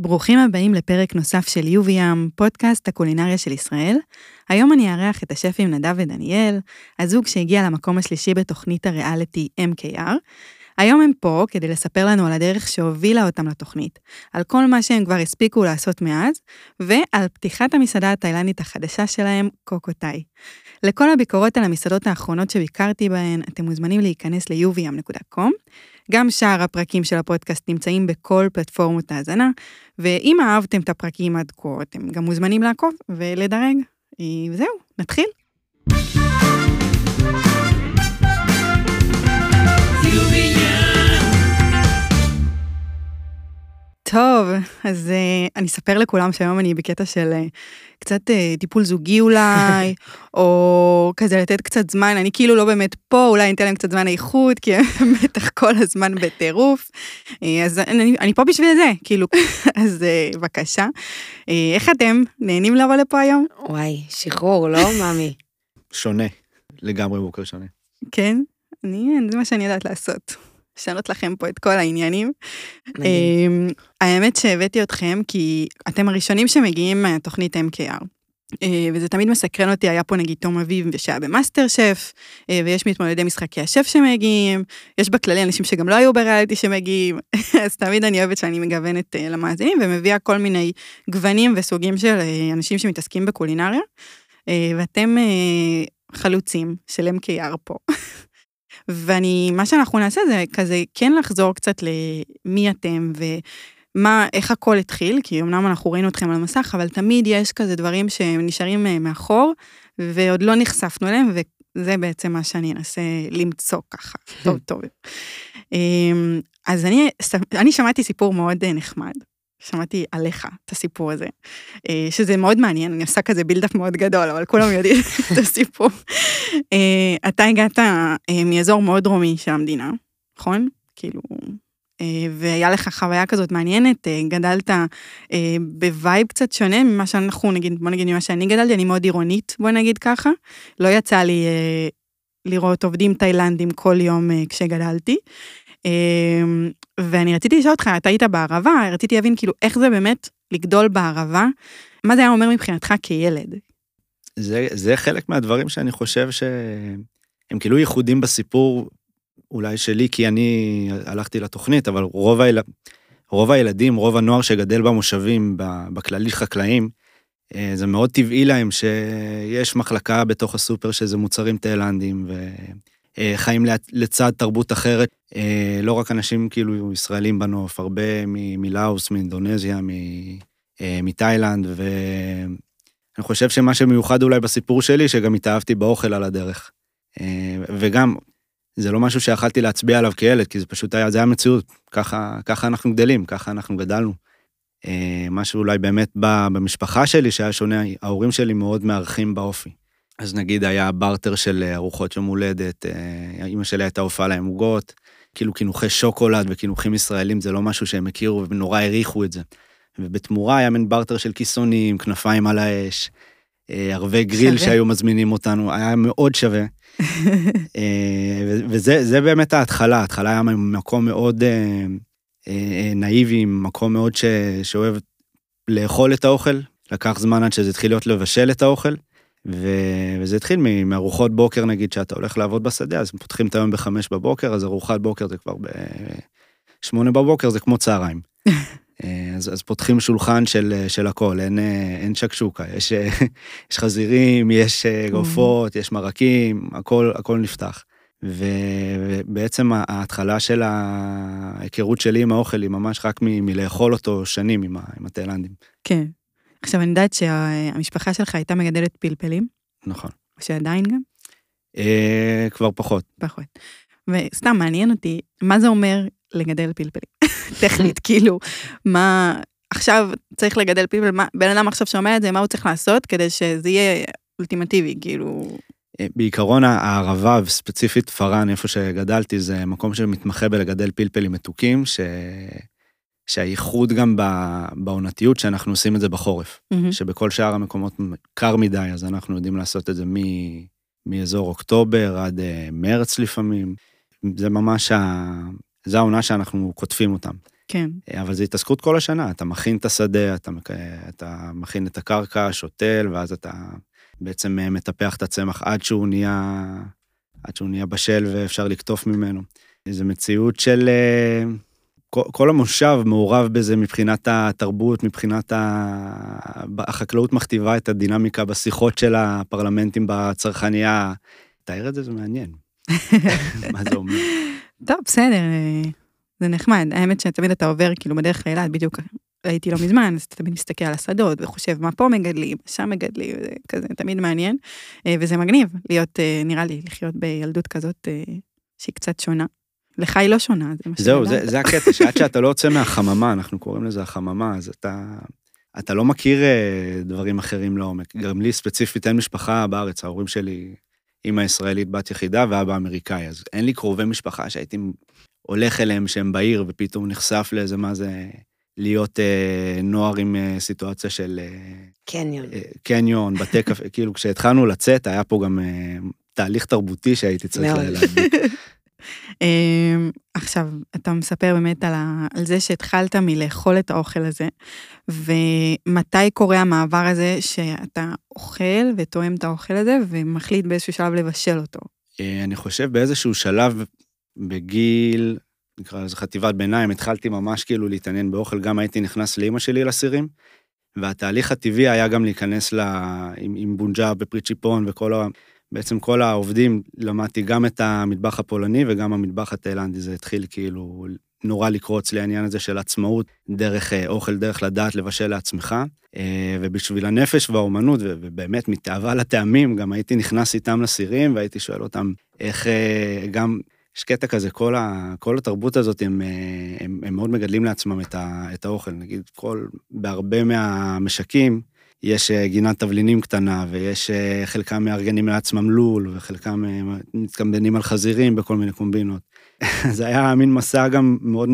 ברוכים הבאים לפרק נוסף של יוביאם, פודקאסט הקולינריה של ישראל. היום אני אארח את השפים נדב ודניאל, הזוג שהגיע למקום השלישי בתוכנית הריאליטי MKR. היום הם פה כדי לספר לנו על הדרך שהובילה אותם לתוכנית, על כל מה שהם כבר הספיקו לעשות מאז, ועל פתיחת המסעדה התאילנית החדשה שלהם, קוקוטאי. לכל הביקורות על המסעדות האחרונות שביקרתי בהן, אתם מוזמנים להיכנס ל-uviam.com. גם שאר הפרקים של הפודקאסט נמצאים בכל פלטפורמות ההאזנה, ואם אהבתם את הפרקים עד כה, אתם גם מוזמנים לעקוב ולדרג. וזהו, נתחיל. טוב, אז uh, אני אספר לכולם שהיום אני בקטע של uh, קצת uh, טיפול זוגי אולי, או כזה לתת קצת זמן, אני כאילו לא באמת פה, אולי אני אתן להם קצת זמן איכות, כי הם בטח כל הזמן בטירוף. Uh, אז אני, אני פה בשביל זה, כאילו, אז uh, בבקשה. Uh, איך אתם? נהנים לבוא לפה היום? וואי, שחרור, לא, ממי? שונה, לגמרי בוקר שונה. כן? אני, זה מה שאני יודעת לעשות. לשנות לכם פה את כל העניינים. מדהים. האמת שהבאתי אתכם כי אתם הראשונים שמגיעים מהתוכנית MKR. אה, וזה תמיד מסקרן אותי, היה פה נגיד תום אביב שהיה במאסטר שף, אה, ויש מתמודדי משחקי השף שמגיעים, יש בכללי אנשים שגם לא היו בריאליטי שמגיעים, אז תמיד אני אוהבת שאני מגוונת אה, למאזינים ומביאה כל מיני גוונים וסוגים של אנשים שמתעסקים בקולינריה, ואתם חלוצים של MKR פה. ואני, מה שאנחנו נעשה זה כזה כן לחזור קצת למי אתם ומה, איך הכל התחיל, כי אמנם אנחנו ראינו אתכם על המסך, אבל תמיד יש כזה דברים שנשארים אה, מאחור, ועוד לא נחשפנו אליהם, וזה בעצם מה שאני אנסה למצוא ככה, טוב טוב. אמ, אז אני, אני שמעתי סיפור מאוד אה, נחמד, שמעתי עליך את הסיפור הזה, אה, שזה מאוד מעניין, אני עושה כזה בילדאפ מאוד גדול, אבל כולם יודעים את הסיפור. אה, אתה הגעת אה, מאזור מאוד דרומי של המדינה, נכון? כאילו, והיה לך חוויה כזאת מעניינת, גדלת ב vibe קצת שונה ממה שאנחנו, נגיד, בוא נגיד ממה שאני גדלתי, אני מאוד עירונית, בוא נגיד ככה. לא יצא לי לראות עובדים תאילנדים כל יום כשגדלתי. אמ, ואני רציתי לשאול אותך, אתה היית בערבה, רציתי להבין כאילו איך זה באמת לגדול בערבה, מה זה היה אומר מבחינתך כילד? זה, זה חלק מהדברים שאני חושב שהם כאילו ייחודים בסיפור אולי שלי, כי אני הלכתי לתוכנית, אבל רוב, היל... רוב הילדים, רוב הנוער שגדל במושבים, בכללי חקלאים, אה, זה מאוד טבעי להם שיש מחלקה בתוך הסופר שזה מוצרים תאילנדים, ו... אה, חיים לצד תרבות אחרת, אה, לא רק אנשים כאילו ישראלים בנוף, הרבה מלאוס, מאינדונזיה, אה, מתאילנד, ואני חושב שמה שמיוחד אולי בסיפור שלי, שגם התאהבתי באוכל על הדרך. וגם, זה לא משהו שיכלתי להצביע עליו כילד, כי זה פשוט היה, זה היה מציאות, ככה, ככה אנחנו גדלים, ככה אנחנו גדלנו. משהו אולי באמת בא במשפחה שלי שהיה שונה, ההורים שלי מאוד מארחים באופי. אז נגיד היה בארטר של אה, ארוחות יום הולדת, אימא אה, שלי הייתה הופעה להם עוגות, כאילו קינוחי שוקולד וקינוחים ישראלים זה לא משהו שהם הכירו ונורא העריכו את זה. ובתמורה היה מין בארטר של כיסונים, כנפיים על האש, אה, ערבי גריל שווה. שהיו מזמינים אותנו, היה מאוד שווה. וזה באמת ההתחלה, ההתחלה היה מקום מאוד נאיבי, מקום מאוד ש, שאוהב לאכול את האוכל, לקח זמן עד שזה התחיל להיות לבשל את האוכל. ו... וזה התחיל מארוחות בוקר נגיד שאתה הולך לעבוד בשדה אז פותחים את היום בחמש בבוקר אז ארוחת בוקר זה כבר בשמונה בבוקר זה כמו צהריים. אז, אז פותחים שולחן של, של הכל אין, אין שקשוקה יש, יש חזירים יש גופות יש מרקים הכל הכל נפתח. ובעצם ההתחלה של ההיכרות שלי עם האוכל היא ממש רק מ- מלאכול אותו שנים עם, עם התאילנדים. כן. עכשיו, אני יודעת שהמשפחה שלך הייתה מגדלת פלפלים. נכון. או שעדיין גם? אה, כבר פחות. פחות. וסתם מעניין אותי, מה זה אומר לגדל פלפלים? טכנית, כאילו, מה... עכשיו צריך לגדל פלפל, מה, בן אדם עכשיו שומע את זה, מה הוא צריך לעשות כדי שזה יהיה אולטימטיבי, כאילו... אה, בעיקרון הערבה, וספציפית פארן, איפה שגדלתי, זה מקום שמתמחה בלגדל פלפלים מתוקים, ש... שהייחוד גם בעונתיות שאנחנו עושים את זה בחורף, mm-hmm. שבכל שאר המקומות קר מדי, אז אנחנו יודעים לעשות את זה מ, מאזור אוקטובר עד uh, מרץ לפעמים. זה ממש, ה, זה העונה שאנחנו קוטפים אותם. כן. אבל זו התעסקות כל השנה, אתה מכין את השדה, אתה, אתה מכין את הקרקע, שותל, ואז אתה בעצם אה, מטפח את הצמח עד שהוא נהיה, עד שהוא נהיה בשל ואפשר לקטוף ממנו. זו מציאות של... אה, כל, כל המושב מעורב בזה מבחינת התרבות, מבחינת ה... החקלאות מכתיבה את הדינמיקה בשיחות של הפרלמנטים בצרכנייה. תאר את זה, זה מעניין. מה זה אומר? טוב, בסדר, זה נחמד. האמת שתמיד אתה עובר כאילו בדרך לאילת, בדיוק הייתי לא מזמן, אז אתה תמיד מסתכל על השדות וחושב מה פה מגדלים, שם מגדלים, זה כזה תמיד מעניין. אה, וזה מגניב להיות, אה, נראה לי, לחיות בילדות כזאת אה, שהיא קצת שונה. לך היא לא שונה, זה מה שאני זהו, זה, זה הקטע, שעד שאתה לא יוצא מהחממה, אנחנו קוראים לזה החממה, אז אתה, אתה לא מכיר דברים אחרים לעומק. גם לי ספציפית אין משפחה בארץ, ההורים שלי, אימא ישראלית, בת יחידה ואבא אמריקאי, אז אין לי קרובי משפחה שהייתי הולך אליהם שהם בעיר, ופתאום נחשף לאיזה מה זה להיות אה, נוער עם אה, סיטואציה של... אה, קניון. אה, קניון, בתי קפה, כאילו כשהתחלנו לצאת, היה פה גם אה, תהליך תרבותי שהייתי צריך להדביק. אמ, עכשיו, אתה מספר באמת על, ה, על זה שהתחלת מלאכול את האוכל הזה, ומתי קורה המעבר הזה שאתה אוכל ותואם את האוכל הזה, ומחליט באיזשהו שלב לבשל אותו? אה, אני חושב באיזשהו שלב בגיל, נקרא לזה חטיבת ביניים, התחלתי ממש כאילו להתעניין באוכל, גם הייתי נכנס לאימא שלי לסירים, והתהליך הטבעי היה גם להיכנס ל... עם, עם בונג'ה ופרי צ'יפון וכל ה... בעצם כל העובדים, למדתי גם את המטבח הפולני וגם המטבח התאילנדי, זה התחיל כאילו נורא לקרוץ לי העניין הזה של עצמאות, דרך אה, אוכל, דרך לדעת לבשל לעצמך. אה, ובשביל הנפש והאומנות, ובאמת מתאווה לטעמים, גם הייתי נכנס איתם לסירים והייתי שואל אותם איך אה, גם יש קטע כזה, כל, ה, כל התרבות הזאת, הם, הם, הם מאוד מגדלים לעצמם את, ה, את האוכל. נגיד, כל, בהרבה מהמשקים יש אה, גינת תבלינים קטנה, ויש אה, חלקם מארגנים לעצמם לול, וחלקם מתקמבנים על חזירים בכל מיני קומבינות. זה היה מין מסע גם מאוד,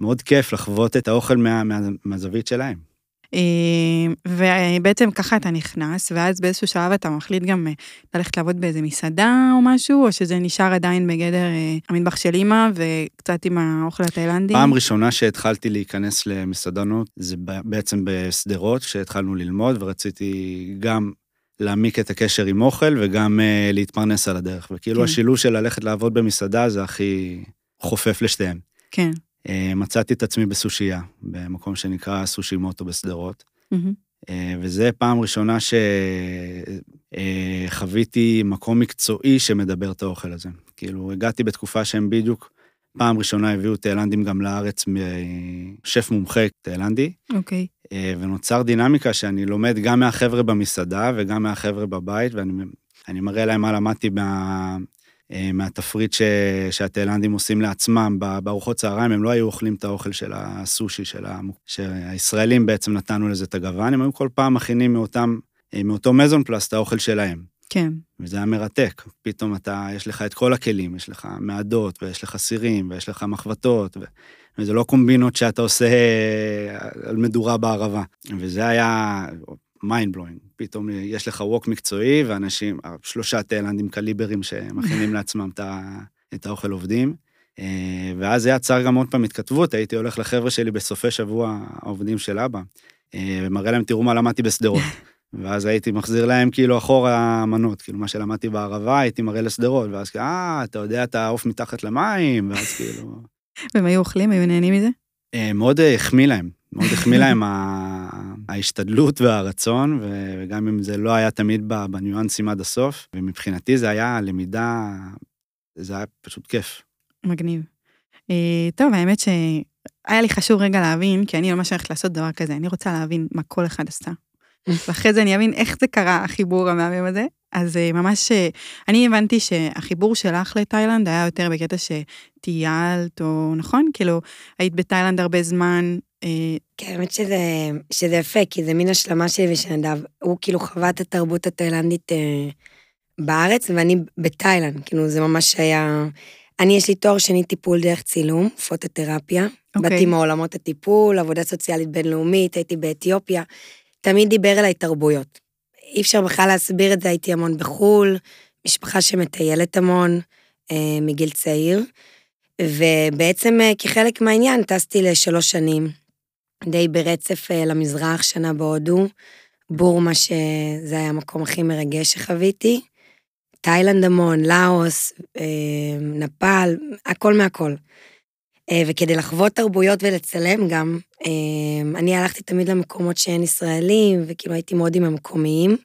מאוד כיף לחוות את האוכל מה, מה, מהזווית שלהם. אה, ובעצם ככה אתה נכנס, ואז באיזשהו שלב אתה מחליט גם אה, ללכת לעבוד באיזה מסעדה או משהו, או שזה נשאר עדיין בגדר אה, המטבח של אימא וקצת עם האוכל התאילנדי? פעם ראשונה שהתחלתי להיכנס למסעדנות, זה בעצם בשדרות, כשהתחלנו ללמוד, ורציתי גם להעמיק את הקשר עם אוכל וגם להתפרנס על הדרך. וכאילו כן. השילוב של ללכת לעבוד במסעדה זה הכי חופף לשתיהן. כן. אה, מצאתי את עצמי בסושייה, במקום שנקרא סושי מוטו בשדרות. Mm-hmm. וזה פעם ראשונה שחוויתי מקום מקצועי שמדבר את האוכל הזה. כאילו, הגעתי בתקופה שהם בדיוק, פעם ראשונה הביאו תאילנדים גם לארץ משף מומחה תאילנדי. אוקיי. Okay. ונוצר דינמיקה שאני לומד גם מהחבר'ה במסעדה וגם מהחבר'ה בבית, ואני מראה להם מה למדתי מה, אה, מהתפריט ש... שהתאילנדים עושים לעצמם בארוחות צהריים, הם לא היו אוכלים את האוכל של הסושי, של ה... שהישראלים בעצם נתנו לזה את הגוון, הם היו כל פעם מכינים מאותם, אה, מאותו מזון פלאס את האוכל שלהם. כן. וזה היה מרתק. פתאום אתה, יש לך את כל הכלים, יש לך מעדות, ויש לך סירים, ויש לך מחבטות, ו... וזה לא קומבינות שאתה עושה אה, על מדורה בערבה. וזה היה, mind blowing. פתאום יש לך ווק מקצועי, ואנשים, שלושה תאילנדים קליברים שמכינים לעצמם את האוכל עובדים. אה, ואז זה יצר גם עוד פעם התכתבות, הייתי הולך לחבר'ה שלי בסופי שבוע, העובדים של אבא, אה, ומראה להם, תראו מה למדתי בשדרות. ואז הייתי מחזיר להם כאילו אחורה מנות, כאילו מה שלמדתי בערבה, הייתי מראה לשדרות, ואז כאילו, אה, אתה יודע את העוף מתחת למים, ואז כאילו... והם היו אוכלים, היו נהנים מזה? אה, מאוד החמיא להם, מאוד החמיא להם ההשתדלות והרצון, וגם אם זה לא היה תמיד בניואנסים עד הסוף, ומבחינתי זה היה למידה, זה היה פשוט כיף. מגניב. אה, טוב, האמת שהיה לי חשוב רגע להבין, כי אני ממש הולכת לעשות דבר כזה, אני רוצה להבין מה כל אחד עשה. ואחרי זה אני אבין איך זה קרה, החיבור המהמם הזה. אז אה, ממש, אה, אני הבנתי שהחיבור שלך לתאילנד היה יותר בקטע שטיילת, או נכון? כאילו, היית בתאילנד הרבה זמן, כן, האמת שזה, שזה יפה, כי זה מין השלמה שלי ושל נדב. הוא כאילו חווה את התרבות התאילנדית אה, בארץ, ואני בתאילנד, כאילו זה ממש היה... אני, יש לי תואר שני טיפול דרך צילום, פוטותרפיה. Okay. אוקיי. באתי מעולמות הטיפול, עבודה סוציאלית בינלאומית, הייתי באתיופיה. תמיד דיבר אליי תרבויות. אי אפשר בכלל להסביר את זה, הייתי המון בחו"ל, משפחה שמטיילת המון אה, מגיל צעיר. ובעצם אה, כחלק מהעניין טסתי לשלוש שנים, די ברצף אה, למזרח, שנה בהודו, בורמה שזה היה המקום הכי מרגש שחוויתי, תאילנד המון, לאוס, אה, נפאל, הכל מהכל. אה, וכדי לחוות תרבויות ולצלם גם, אני הלכתי תמיד למקומות שאין ישראלים, וכאילו הייתי מאוד עם המקומיים.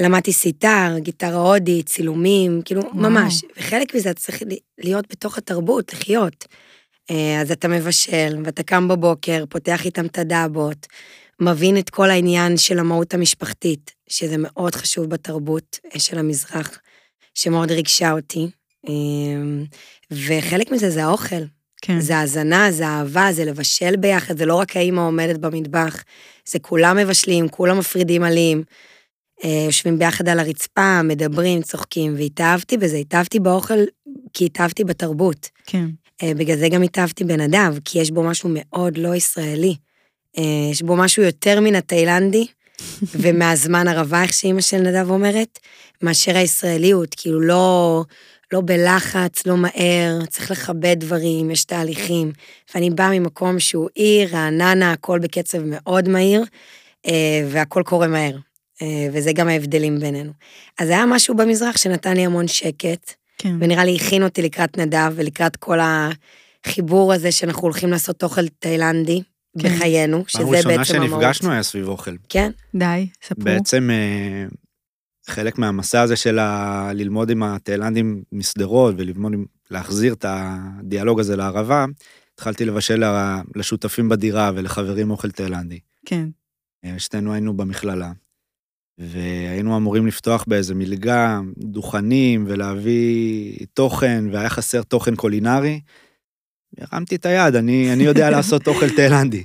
למדתי סיטר, גיטרה הודית, צילומים, כאילו, וואו. ממש. וחלק מזה צריך להיות בתוך התרבות, לחיות. אה, אז אתה מבשל, ואתה קם בבוקר, פותח איתם את הדאבות, מבין את כל העניין של המהות המשפחתית, שזה מאוד חשוב בתרבות אה, של המזרח, שמאוד ריגשה אותי. אה, וחלק מזה זה האוכל. כן. זה הזנה, זה אהבה, זה לבשל ביחד, זה לא רק האימא עומדת במטבח, זה כולם מבשלים, כולם מפרידים עלים, יושבים ביחד על הרצפה, מדברים, צוחקים, והתאהבתי בזה, התאהבתי באוכל כי התאהבתי בתרבות. כן. אה, בגלל זה גם התאהבתי בנדב, כי יש בו משהו מאוד לא ישראלי. אה, יש בו משהו יותר מן התאילנדי, ומהזמן הרבה, איך שאימא של נדב אומרת, מאשר הישראליות, כאילו לא, לא בלחץ, לא מהר, צריך לכבד דברים, יש תהליכים. ואני באה ממקום שהוא עיר, רעננה, הכל בקצב מאוד מהיר, אה, והכל קורה מהר. וזה גם ההבדלים בינינו. אז היה משהו במזרח שנתן לי המון שקט, כן. ונראה לי הכין אותי לקראת נדב ולקראת כל החיבור הזה שאנחנו הולכים לעשות אוכל תאילנדי כן. בחיינו, שזה פעם בעצם ראשונה המהות. שנפגשנו היה סביב אוכל. כן, די, ספרו. בעצם אה, חלק מהמסע הזה של ה... ללמוד עם התאילנדים משדרות וללמוד, עם- להחזיר את הדיאלוג הזה לערבה, התחלתי לבשל לשותפים בדירה ולחברים אוכל תאילנדי. כן. אה, שתינו היינו במכללה. והיינו אמורים לפתוח באיזה מלגה דוכנים ולהביא תוכן, והיה חסר תוכן קולינרי. הרמתי את היד, אני, אני יודע לעשות אוכל תאילנדי.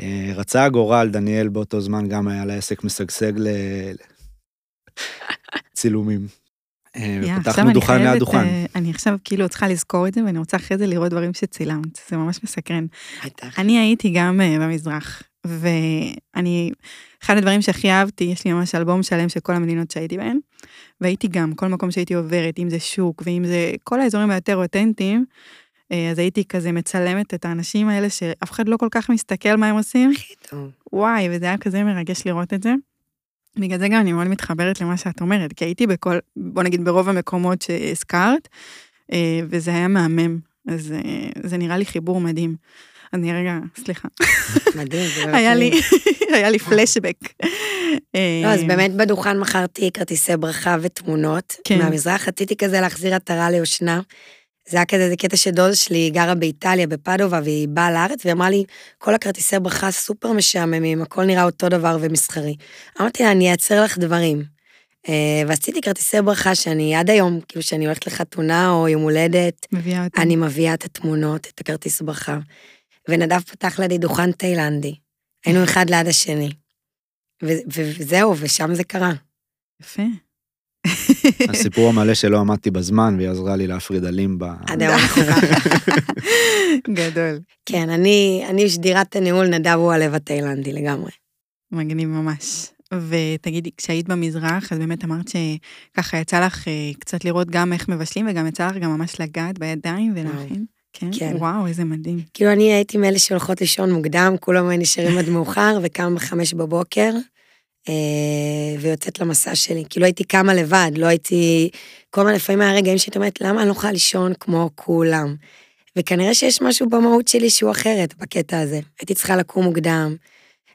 אה, רצה הגורל, דניאל באותו זמן גם היה לה עסק משגשג לצילומים. אה, ופתחנו אני דוכן ליד דוכן. אה, אני עכשיו כאילו צריכה לזכור את זה, ואני רוצה אחרי זה לראות דברים שצילמת, זה ממש מסקרן. אני הייתי גם במזרח, ואני, אחד הדברים שהכי אהבתי, יש לי ממש אלבום שלם של כל המדינות שהייתי בהן, והייתי גם, כל מקום שהייתי עוברת, אם זה שוק, ואם זה כל האזורים היותר אותנטיים, אה, אז הייתי כזה מצלמת את האנשים האלה שאף אחד לא כל כך מסתכל מה הם עושים, הכי טוב. וואי, וזה היה כזה מרגש לראות את זה. בגלל זה גם אני מאוד מתחברת למה שאת אומרת, כי הייתי בכל, בוא נגיד ברוב המקומות שהזכרת, אה, וזה היה מהמם, אז אה, זה נראה לי חיבור מדהים. אני רגע, סליחה, מדהים, באמת היה לי. היה לי פלשבק. אה, לא, אז באמת בדוכן מכרתי כרטיסי ברכה ותמונות כן. מהמזרח, רציתי כזה להחזיר עטרה ליושנה. זה היה כזה, זה קטע שדוד שלי גרה באיטליה, בפדובה, והיא באה לארץ, והיא אמרה לי, כל הכרטיסי ברכה סופר משעממים, הכל נראה אותו דבר ומסחרי. אמרתי לה, אני אייצר לך דברים. אה, ועשיתי כרטיסי ברכה שאני עד היום, כאילו שאני הולכת לחתונה או יום הולדת, מביאה. אני מביאה את התמונות, את הכרטיס ברכה. ונדב פתח לידי דוכן תאילנדי. היינו אחד ליד השני. וזהו, ושם זה קרה. יפה. הסיפור המלא שלא עמדתי בזמן, והיא עזרה לי להפריד עלים ב... עד היום. גדול. כן, אני, אני שדירת הניהול, נדב הוא הלב התאילנדי לגמרי. מגניב ממש. ותגידי, כשהיית במזרח, אז באמת אמרת שככה יצא לך אה, קצת לראות גם איך מבשלים, וגם יצא לך גם ממש לגעת בידיים ולהכין. כן? כן. וואו, איזה מדהים. כאילו, אני הייתי מאלה שהולכות לישון מוקדם, כולם נשארים עד מאוחר, וקם בחמש בבוקר, אה, ויוצאת למסע שלי. כאילו, הייתי קמה לבד, לא הייתי... כל הזמן לפעמים היה רגעים שהייתי אומרת, למה אני לא יכולה לישון כמו כולם? וכנראה שיש משהו במהות שלי שהוא אחרת בקטע הזה. הייתי צריכה לקום מוקדם,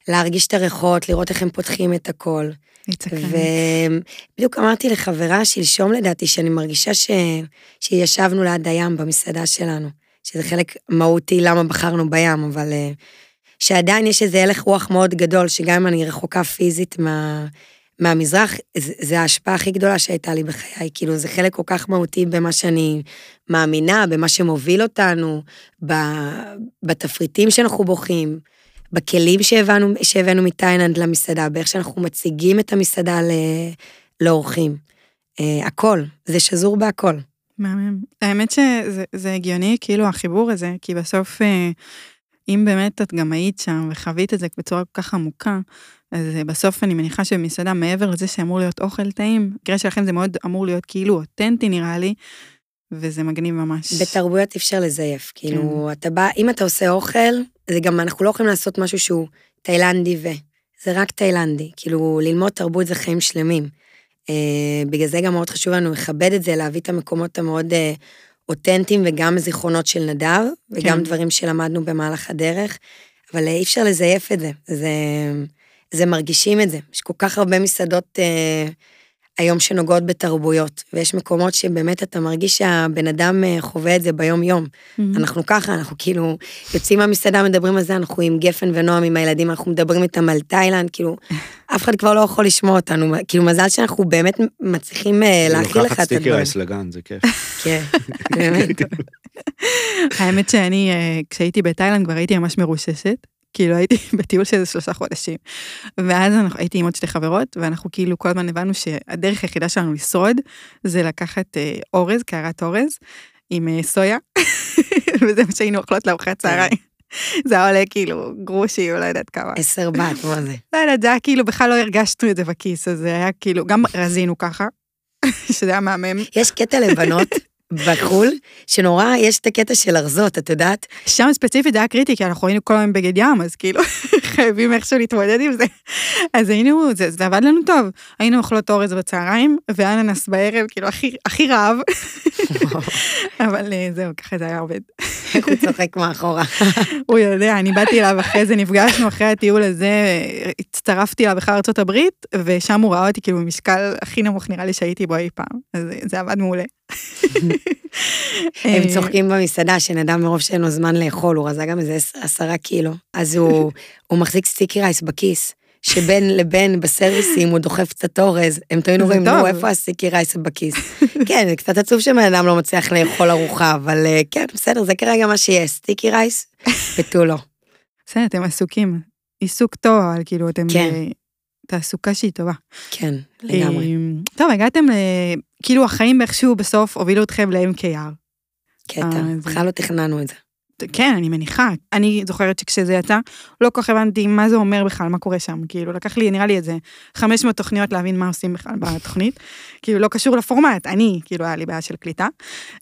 להרגיש את הריחות, לראות איך הם פותחים את הכל. ובדיוק אמרתי לחברה שלשום לדעתי, שאני מרגישה ש... שישבנו ליד הים במסעדה שלנו, שזה חלק מהותי למה בחרנו בים, אבל אה, שעדיין יש איזה הלך רוח מאוד גדול, שגם אם אני רחוקה פיזית מה... מהמזרח, זה, ההשפעה הכי גדולה שהייתה לי בחיי, כאילו זה חלק כל כך מהותי במה שאני מאמינה, במה שמוביל אותנו, ב, בתפריטים שאנחנו בוחרים, בכלים שהבאנו, שהבאנו מתאילנד למסעדה, באיך שאנחנו מציגים את המסעדה ל, לאורחים. אה, הכל, זה שזור בהכל. מהמם. האמת שזה זה הגיוני, כאילו, החיבור הזה, כי בסוף, אה, אם באמת את גם היית שם וחווית את זה בצורה כל כך עמוקה, אז אה, בסוף אני מניחה שבמסעדה, מעבר לזה שאמור להיות אוכל טעים, במקרה שלכם זה מאוד אמור להיות כאילו אותנטי נראה לי, וזה מגניב ממש. בתרבויות אי אפשר לזייף, כאילו, אתה בא, אם אתה עושה אוכל, זה גם, אנחנו לא יכולים לעשות משהו שהוא תאילנדי ו... זה רק תאילנדי, כאילו, ללמוד תרבות זה חיים שלמים. אה, בגלל זה גם מאוד חשוב לנו לכבד את זה, להביא את המקומות המאוד אה, אותנטיים וגם זיכרונות של נדב, וגם כן. דברים שלמדנו במהלך הדרך, אבל אה, אי אפשר לזייף את זה, זה, זה מרגישים את זה. יש כל כך הרבה מסעדות אה, היום שנוגעות בתרבויות, ויש מקומות שבאמת אתה מרגיש שהבן אדם אה, חווה את זה ביום-יום. מהמם. אנחנו ככה, אנחנו כאילו יוצאים מהמסעדה, מדברים על זה, אנחנו עם גפן ונועם, עם הילדים, אנחנו מדברים איתם על תאילנד, כאילו, אף אחד כבר לא יכול לשמוע אותנו, כאילו, מזל שאנחנו באמת מצליחים אה, להכיל לך לוקחת את סטיקר הדברים. רייס לגן, זה כיף. כן, באמת. האמת שאני, אה, כשהייתי בתאילנד כבר הייתי ממש מרוששת. כאילו הייתי בטיול של שלושה חודשים. ואז אנחנו, הייתי עם עוד שתי חברות, ואנחנו כאילו כל הזמן הבנו שהדרך היחידה שלנו לשרוד, זה לקחת אה, אורז, קערת אורז, עם אה, סויה, וזה מה שהיינו אוכלות לארוחת צהריים. זה היה עולה כאילו גרושים, לא יודעת כמה. עשר בת, מה זה? לא יודעת, זה היה כאילו, בכלל לא הרגשנו את זה בכיס, אז זה היה כאילו, גם רזינו ככה, שזה היה מהמם. יש קטע לבנות בחו"ל, שנורא, יש את הקטע של ארזות, את יודעת? שם ספציפית זה היה קריטי, כי אנחנו היינו כל היום בגד ים, אז כאילו חייבים איכשהו להתמודד עם זה. אז היינו, זה, זה עבד לנו טוב. היינו אוכלות אורז בצהריים, ואננס בערב, כאילו הכי, הכי רעב. אבל אה, זהו, ככה זה היה עובד. איך הוא צוחק מאחורה. הוא יודע, אני באתי אליו אחרי זה, נפגשנו אחרי הטיול הזה, הצטרפתי אליו אחרי ארצות הברית, ושם הוא ראה אותי כאילו במשקל הכי נמוך נראה לי שהייתי בו אי פעם. אז זה- זה עבד מעולה. הם אה, צוחקים במסעדה, שנדב מרוב שאין לו זמן לאכול, הוא רזה גם איזה עש- עשרה קילו. אז הוא הוא מחזיק sticky rice בכיס, שבין לבין בסרוויסים הוא דוחף קצת אורז, הם תמיד אומרים. נו, איפה ה sticky rice בכיס? כן, זה קצת עצוב שבן אדם לא מצליח לאכול ארוחה, אבל אה, כן, בסדר, זה כרגע מה שיש, sticky rice ותו לא. בסדר, אתם עסוקים. עיסוק טוב, אבל כאילו אתם כן. בתעסוקה שהיא טובה. כן, לגמרי. אה, טוב, הגעתם. כאילו החיים איכשהו בסוף הובילו אתכם ל-MKR. קטע, אה, בכלל לא תכננו את זה. כן, אני מניחה. אני זוכרת שכשזה יצא, לא כל כך הבנתי מה זה אומר בכלל, מה קורה שם. כאילו, לקח לי, נראה לי איזה 500 תוכניות להבין מה עושים בכלל בתוכנית. כאילו, לא קשור לפורמט, אני, כאילו, היה לי בעיה של קליטה.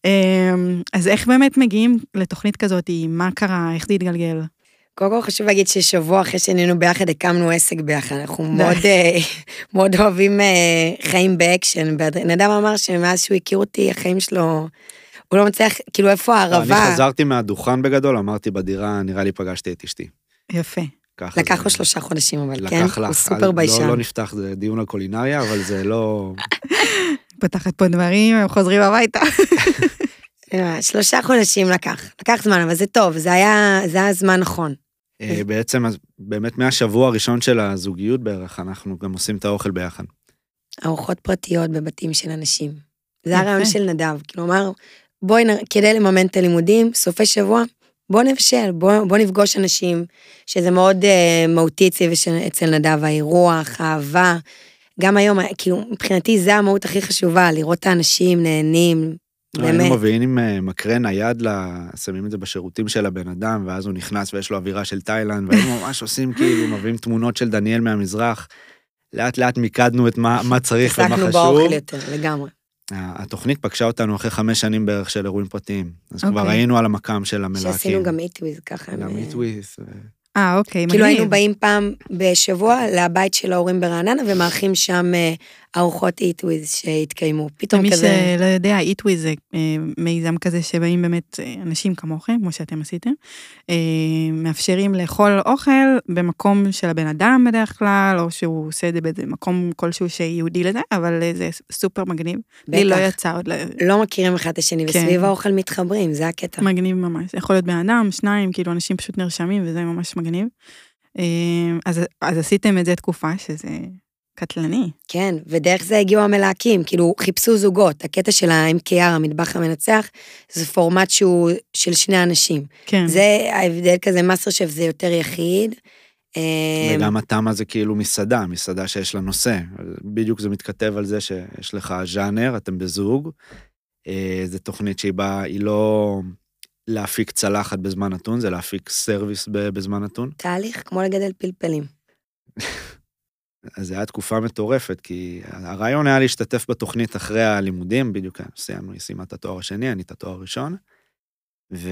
אה, אז איך באמת מגיעים לתוכנית כזאת, מה קרה, איך זה התגלגל? קודם כל חשוב להגיד ששבוע אחרי שהיינו ביחד הקמנו עסק ביחד, אנחנו מאוד, אה, מאוד אוהבים אה, חיים באקשן. נדב אמר שמאז שהוא הכיר אותי, החיים שלו, הוא לא מצליח, כאילו איפה לא, הערבה? אני חזרתי מהדוכן בגדול, אמרתי בדירה, נראה לי פגשתי את אשתי. יפה. לקח לו שלושה חודשים, אבל כן, לך. הוא סופר לא- ביישן. לא נפתח, זה דיון על קולינריה, אבל זה לא... פותחת פה דברים, הם חוזרים הביתה. שלושה חודשים לקח, לקח זמן, אבל זה טוב, זה היה, זה היה זמן נכון. אה, בעצם, אז באמת מהשבוע הראשון של הזוגיות בערך, אנחנו גם עושים את האוכל ביחד. ארוחות פרטיות בבתים של אנשים. זה. הרעיון של נדב, הוא אמר, בואי, כדי לממן את הלימודים, סופי שבוע, בוא נבשל, בוא, בוא נפגוש אנשים, שזה מאוד אה, מהותי אצל נדב, האירוח, האהבה. גם היום, כאילו, מבחינתי זה המהות הכי חשובה, לראות את האנשים נהנים, היינו באמת. מביאים עם אה, מקרן נייד, שמים את זה בשירותים של הבן אדם, ואז הוא נכנס ויש לו אווירה של תאילנד, והיינו ממש עושים כאילו, מביאים תמונות של דניאל מהמזרח. לאט לאט מיקדנו את מה, מה צריך ומה עסקנו חשוב. באוכל יותר, לגמרי. התוכנית פגשה אותנו אחרי חמש שנים בערך של אירועים פרטיים. אז כבר אוקיי. היינו על המכ"ם של המלהקים. שעשינו גם איטוויז ככה. גם עם, אה, איטוויס. אה, אוקיי, כאילו מגניב. היינו באים פעם בשבוע לבית של ההורים ברעננה ומארחים שם ארוחות איטוויז שהתקיימו. פתאום למי כזה... שלא יודע, איטווי זה אה, מיזם כזה שבאים באמת אה, אנשים כמוכם, כמו שאתם עשיתם, אה, מאפשרים לאכול אוכל במקום של הבן אדם בדרך כלל, או שהוא עושה את זה באיזה מקום כלשהו שייעודי לזה, אבל זה סופר מגניב. לי לא בטח. יצא עוד, ל- לא מכירים אחד את השני, כן. וסביב האוכל מתחברים, זה הקטע. מגניב ממש. יכול להיות בן אדם, שניים, כאילו אנשים פשוט נרשמים, וזה ממש מגניב. אז, אז עשיתם את זה תקופה שזה קטלני. כן, ודרך זה הגיעו המלהקים, כאילו חיפשו זוגות. הקטע של ה-MKR, המטבח המנצח, זה פורמט שהוא של שני אנשים. כן. זה ההבדל כזה, מאסטר שף זה יותר יחיד. אה, וגם התמה זה כאילו מסעדה, מסעדה שיש לה נושא. בדיוק זה מתכתב על זה שיש לך ז'אנר, אתם בזוג. אה, זו תוכנית שהיא באה, היא לא להפיק צלחת בזמן נתון, זה להפיק service בזמן נתון. תהליך כמו לגדל פלפלים. אז זו הייתה תקופה מטורפת, כי הרעיון היה להשתתף בתוכנית אחרי הלימודים, בדיוק סיימנו, היא סיימה את התואר השני, אני את התואר הראשון. ו...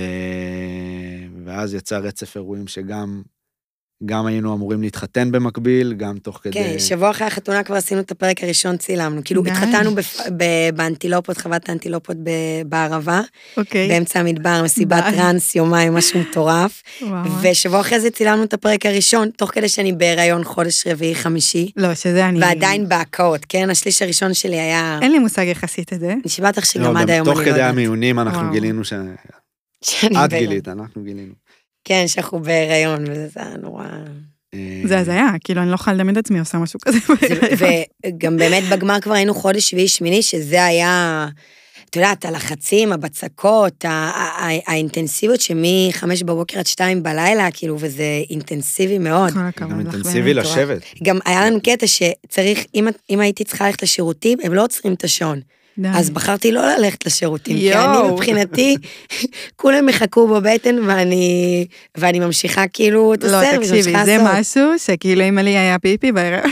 ואז יצא רצף אירועים שגם גם היינו אמורים להתחתן במקביל, גם תוך כדי... כן, שבוע אחרי החתונה כבר עשינו את הפרק הראשון, צילמנו. כאילו, די. התחתנו בפ- ב- באנטילופות, חוות האנטילופות ב- בערבה, אוקיי. באמצע המדבר, מסיבת די. טראנס, יומיים, משהו מטורף. ושבוע אחרי זה צילמנו את הפרק הראשון, תוך כדי שאני בהיריון חודש רביעי, חמישי, לא, שזה אני... ועדיין בהקאות, כן? השליש הראשון שלי היה... אין לי מושג איך עשית את זה. נשבעת לך לא, שגם עד היום אני תוך לא כדי יודעת. המיונים אנחנו וואו. גילינו ש... שאני את. גילית, אנחנו גילינו. כן, שאנחנו בהיריון, וזה היה נורא... אה, זה הזיה, כאילו, אני לא יכולה לדמיין את עצמי עושה משהו כזה. זה- וגם באמת בגמר כבר היינו חודש שביעי שמיני, שזה היה, את יודעת, הלחצים, הבצקות, ה- ה- ה- האינטנסיביות שמחמש בבוקר עד שתיים בלילה, כאילו, וזה אינטנסיבי מאוד. כל הכבוד גם. אינטנסיבי. לשבת. גם היה לנו קטע שצריך, אם הייתי צריכה ללכת לשירותים, הם לא עוצרים את השעון. די. אז בחרתי לא ללכת לשירותים, כי יואו. אני מבחינתי, כולם יחכו בבטן ואני, ואני ממשיכה כאילו את לא, הסרט, תקשיבי, זה משהו שכאילו אם לי היה פיפי בהיריון,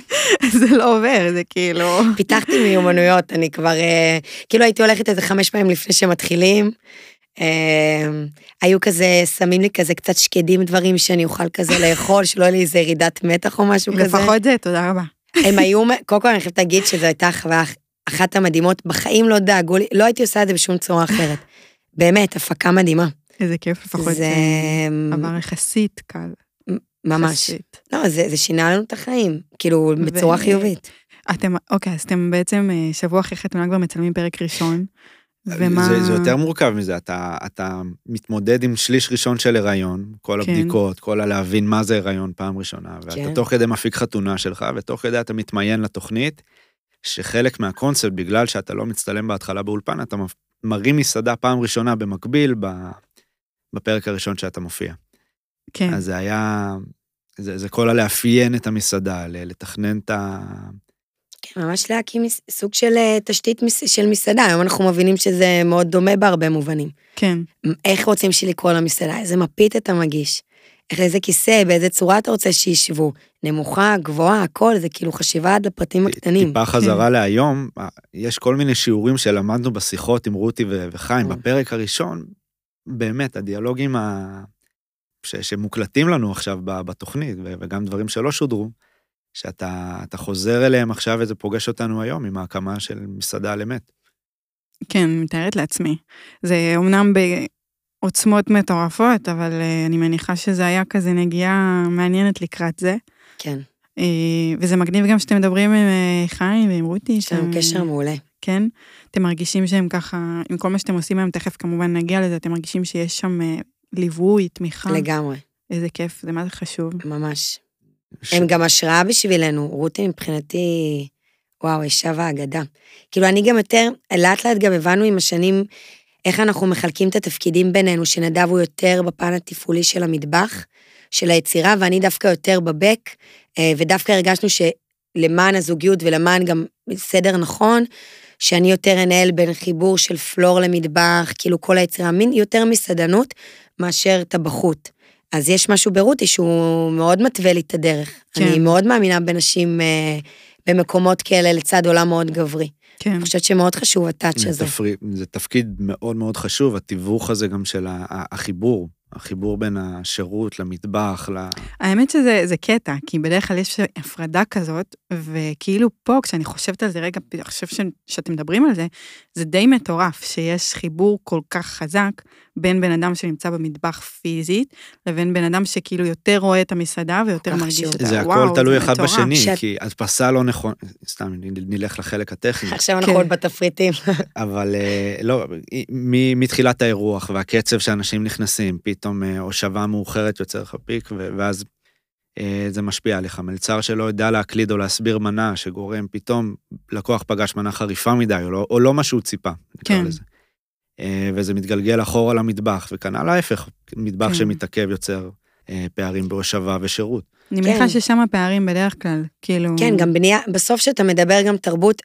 זה לא עובר, זה כאילו... פיתחתי מיומנויות, אני כבר, אה, כאילו הייתי הולכת איזה חמש פעמים לפני שמתחילים. אה, היו כזה, שמים לי כזה קצת שקדים דברים שאני אוכל כזה לאכול, שלא יהיה לי איזה ירידת מתח או משהו כזה. לפחות זה, תודה רבה. הם היו, קודם כל אני חייבת להגיד שזו הייתה חוויה אחת המדהימות, בחיים לא דאגו לי, לא הייתי עושה את זה בשום צורה אחרת. באמת, הפקה מדהימה. איזה כיף, לפחות זה זה עבר יחסית קל. ממש. יחסית. לא, זה, זה שינה לנו את החיים, כאילו, בצורה ו- חיובית. אתם, אוקיי, אז אתם בעצם אה, שבוע אחרי חתונה כבר מצלמים פרק ראשון. ומה... זה, זה יותר מורכב מזה, אתה, אתה מתמודד עם שליש ראשון של הריון, כל כן. הבדיקות, כל הלהבין מה זה הריון פעם ראשונה, ואתה כן. תוך כדי מפיק חתונה שלך, ותוך כדי אתה מתמיין לתוכנית, שחלק מהקונספט, בגלל שאתה לא מצטלם בהתחלה באולפן, אתה מרים מסעדה פעם ראשונה במקביל בפרק הראשון שאתה מופיע. כן, אז זה היה, זה, זה כל הלאפיין את המסעדה, לתכנן את ה... כן, ממש להקים סוג של אה, תשתית של מסעדה, היום אנחנו מבינים שזה מאוד דומה בהרבה מובנים. כן, איך רוצים שלקרוא למסעדה, איזה מפית אתה מגיש, איך איזה כיסא, באיזה צורה אתה רוצה שישבו, נמוכה, גבוהה, הכל, זה כאילו חשיבה עד לפרטים הקטנים. טיפה חזרה להיום, יש כל מיני שיעורים שלמדנו בשיחות עם רותי וחיים. Mm. בפרק הראשון, באמת, הדיאלוגים ה... ש- שמוקלטים לנו עכשיו ב- בתוכנית, ו- וגם דברים שלא שודרו, שאתה אתה חוזר אליהם עכשיו וזה פוגש אותנו היום עם ההקמה של מסעדה על אמת. כן, אני מתארת לעצמי. זה אומנם בעוצמות מטורפות, אבל אה, אני מניחה שזה היה כזה נגיעה מעניינת לקראת זה. כן, אה, וזה מגניב גם שאתם מדברים עם אה, חיים ועם רותי. יש לנו שהם- קשר מעולה. כן? אתם מרגישים שהם ככה, עם כל מה שאתם עושים היום, תכף כמובן נגיע לזה, אתם מרגישים שיש שם ליווי, תמיכה. לגמרי, איזה כיף, זה מה זה חשוב. ממש. ש- הם גם השראה בשבילנו, רותי מבחינתי, וואו, אישה ואגדה. כאילו, אני גם יותר, לאט לאט גם הבנו עם השנים איך אנחנו מחלקים את התפקידים בינינו, שנדב הוא יותר בפן התפעולי של המטבח, של היצירה, ואני דווקא יותר בבק, אה, ודווקא הרגשנו שלמען הזוגיות ולמען גם סדר נכון, שאני יותר אנהל בין חיבור של פלור למטבח, כאילו כל היצירה, מין יותר מסעדנות מאשר טבחות. אז יש משהו ברותי שהוא מאוד מתווה לי את הדרך. כן. אני מאוד מאמינה בנשים אה, במקומות כאלה לצד עולם מאוד גברי. כן, אני חושבת שמאוד חשוב הטאץ' זה, הזה. תפרי... זה תפקיד מאוד מאוד חשוב, התיווך הזה גם של החיבור, החיבור בין השירות למטבח, ל... האמת שזה זה קטע, כי בדרך כלל יש הפרדה כזאת, וכאילו פה, כשאני חושבת על זה רגע, עכשיו ש, שאתם מדברים על זה, זה די מטורף שיש חיבור כל כך חזק בין בן אדם שנמצא במטבח פיזית, לבין בן אדם שכאילו יותר רואה את המסעדה ויותר מרגיש חשוב. את ה... זה הכל תלוי אחד. בשני, כי הדפסה לא נכון, סתם, נלך לחלק הטכני, עכשיו אנחנו כן. עוד בתפריטים. אבל אה, לא, מ- מתחילת האירוח והקצב שאנשים נכנסים, פתאום אה, הושבה מאוחרת יוצר לך פיק, ואז אה, זה משפיע עליך. מלצר שלא יודע להקליד או להסביר מנה, שגורם פתאום, לקוח פגש מנה חריפה מדי, או לא, או לא מה שהוא ציפה, נקרא כן. לזה. אה, וזה מתגלגל אחורה למטבח, וכנ"ל ההפך, מטבח כן. שמתעכב יוצר אה, פערים בהושבה ושירות. אני מניחה כן. ששם הפערים בדרך כלל, כאילו... כן, גם בנייה, בסוף שאתה מדבר גם תרבות,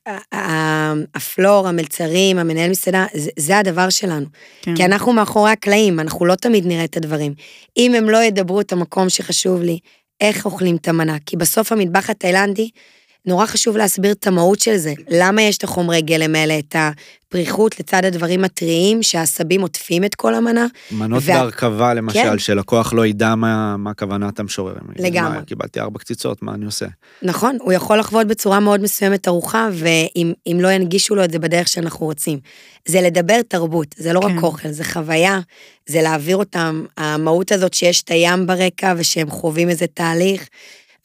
הפלור, המלצרים, המנהל מסעדה, זה, זה הדבר שלנו. כן. כי אנחנו מאחורי הקלעים, אנחנו לא תמיד נראה את הדברים. אם הם לא ידברו את המקום שחשוב לי, איך אוכלים את המנה, כי בסוף המטבח התאילנדי, נורא חשוב להסביר את המהות של זה. למה יש את החומרי גלם האלה, את הפריחות לצד הדברים הטריים, שהעשבים עוטפים את כל המנה. מנות וה- בהרכבה למשל, כן. שלקוח לא ידע מה מה כוונת המשורר. לגמרי. מה, קיבלתי ארבע קציצות, מה אני עושה? נכון, הוא יכול לחוות בצורה מאוד מסוימת ארוחה, ואם אם לא ינגישו לו את זה בדרך שאנחנו רוצים. זה לדבר תרבות, זה לא רק כן. אוכל, זה חוויה, זה להעביר אותם, המהות הזאת שיש את הים ברקע ושהם חווים איזה תהליך,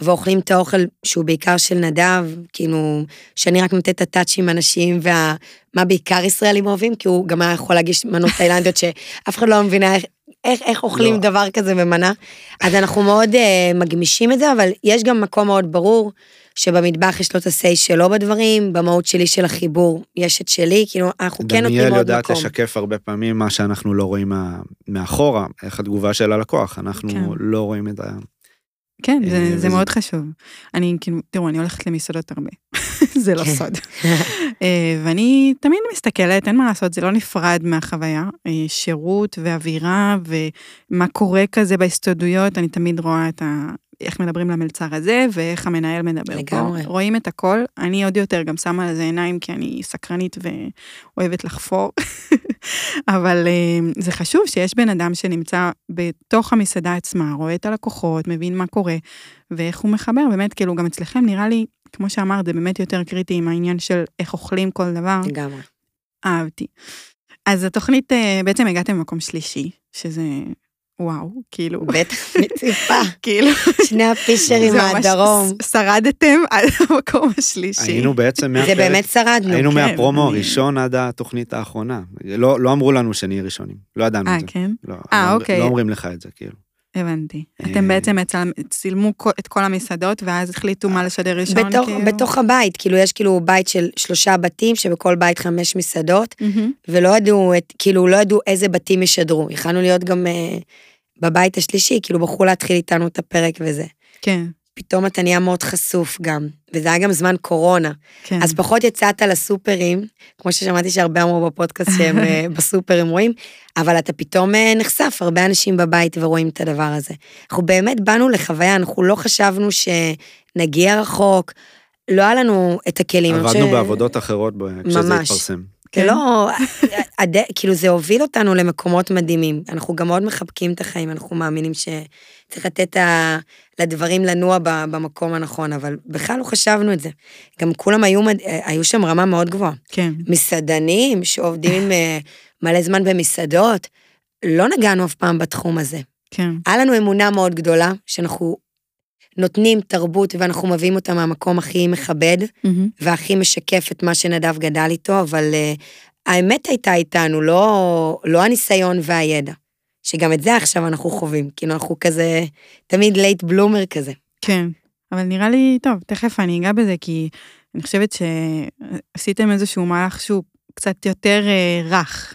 ואוכלים את האוכל שהוא בעיקר של נדב, כאילו, שאני רק נותנת את הטאצ'ים הנשיים, ומה בעיקר ישראלים אוהבים, כי הוא גם היה יכול להגיש מנות תאילנדיות שאף אחד לא מבינה איך, איך, איך אוכלים לא. דבר כזה במנה. אז אנחנו מאוד אה, מגמישים את זה, אבל יש גם מקום מאוד ברור, שבמטבח יש לו את ה-say שלו בדברים, במהות שלי של החיבור יש את שלי, כאילו, אנחנו כן נותנים דניאל עוד יודעת מקום. לשקף הרבה פעמים מה שאנחנו לא רואים מה, מאחורה, איך התגובה של הלקוח, אנחנו כן. לא רואים את ה... כן, אה, זה, זה וזה- מאוד חשוב. אני כאילו, תראו, אני הולכת למסעדות הרבה, זה לא כן. סוד. אה, ואני תמיד מסתכלת, אין מה לעשות, זה לא נפרד מהחוויה. אה, שירות ואווירה ומה קורה כזה בהסתודויות, אני תמיד רואה את ה... איך מדברים למלצר הזה, ואיך המנהל מדבר לגמרי. פה. רואים את הכל. אני עוד יותר גם שמה על זה עיניים, כי אני סקרנית ואוהבת לחפור. אבל אה, זה חשוב שיש בן אדם שנמצא בתוך המסעדה עצמה, רואה את הלקוחות, מבין מה קורה, ואיך הוא מחבר, באמת, כאילו, גם אצלכם נראה לי, כמו שאמרת, זה באמת יותר קריטי עם העניין של איך אוכלים כל דבר. לגמרי. אהבתי. אז התוכנית, אה, בעצם הגעתם למקום שלישי, שזה וואו, כאילו, בטח מציפה, כאילו, שני הפישרים זה מהדרום. שרדתם עד המקום השלישי. היינו בעצם זה מהפרק, באמת שרדנו. היינו כן, מהפרומו אני- הראשון עד התוכנית האחרונה. לא לא אמרו לנו שנהיה ראשונים, לא ידענו אה, את זה. כן? לא, אה, לא- אוקיי. לא אומרים לך את זה, כאילו. הבנתי. אה, אתם בעצם הצל- צילמו את כל המסעדות, ואז החליטו מה לשדר ראשון, בתוך, כאילו? בתוך הבית, כאילו יש כאילו בית של שלושה בתים, שבכל בית חמש מסעדות. ולא ידעו, את, כאילו לא ידעו איזה בתים ישדרו. יכלנו להיות גם אה, בבית השלישי, כאילו בחרו להתחיל איתנו את הפרק וזה. כן, פתאום אתה נהיה מאוד חשוף גם, וזה היה גם זמן קורונה. כן. אז פחות יצאת לסופרים, כמו ששמעתי שהרבה אמרו בפודקאסט שהם אה, בסופרים רואים, אבל אתה פתאום אה, נחשף, הרבה אנשים בבית ורואים את הדבר הזה. אנחנו באמת באנו לחוויה, אנחנו לא חשבנו שנגיע רחוק, לא היה לנו את הכלים. עבדנו חושב- בעבודות אחרות ב- כשזה ממש. התפרסם. זה כן. לא, הד... כאילו זה הוביל אותנו למקומות מדהימים. אנחנו גם מאוד מחבקים את החיים, אנחנו מאמינים שצריך לתת ה... לדברים לנוע. במקום הנכון, אבל בכלל לא חשבנו את זה. גם כולם היו. היו שם רמה מאוד גבוהה. כן, מסעדנים שעובדים אה, מלא זמן במסעדות, לא נגענו אף פעם בתחום הזה. כן. היה לנו אמונה מאוד גדולה, שאנחנו נותנים תרבות ואנחנו מביאים אותה מהמקום הכי מכבד, מהמם. והכי משקף את מה שנדב גדל איתו, אבל uh, האמת הייתה איתנו, לא, לא הניסיון והידע. שגם את זה עכשיו אנחנו חווים, כאילו אנחנו כזה, תמיד late bloomer כזה. כן, אבל נראה לי, טוב, תכף אני אגע בזה, כי אני חושבת שעשיתם איזשהו מהלך שהוא קצת יותר אה, רך.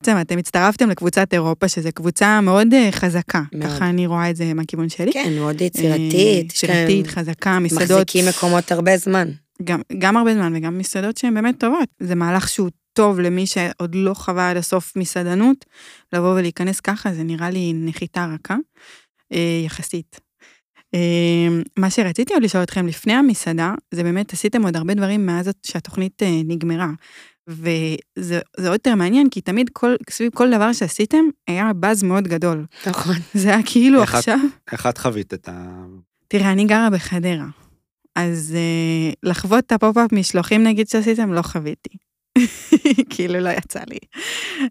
בעצם אתם הצטרפתם לקבוצת אירופה, שזו קבוצה מאוד אה, חזקה. מאוד. ככה אני רואה את זה מהכיוון שלי. כן, מאוד אה, יצירתית, יצירתית, חזקה, מסעדות. מחזיקים מקומות הרבה זמן. גם, גם הרבה זמן וגם מסעדות שהן באמת טובות. זה מהלך שהוא טוב למי שעוד לא חווה עד הסוף מסעדנות, לבוא ולהיכנס ככה, זה נראה לי נחיתה רכה, אה, יחסית. אה, מה שרציתי עוד לשאול אתכם לפני המסעדה, זה באמת עשיתם עוד הרבה דברים מאז שהתוכנית אה, נגמרה. וזה זה עוד יותר מעניין, כי תמיד כל, סביב כל דבר שעשיתם, היה באז מאוד גדול. נכון. זה היה כאילו איך עכשיו... איך את חווית את ה... תראה, אני גרה בחדרה, אז אה, לחוות את הפופ-אפ משלוחים נגיד שעשיתם, לא חוויתי. כאילו לא יצא לי.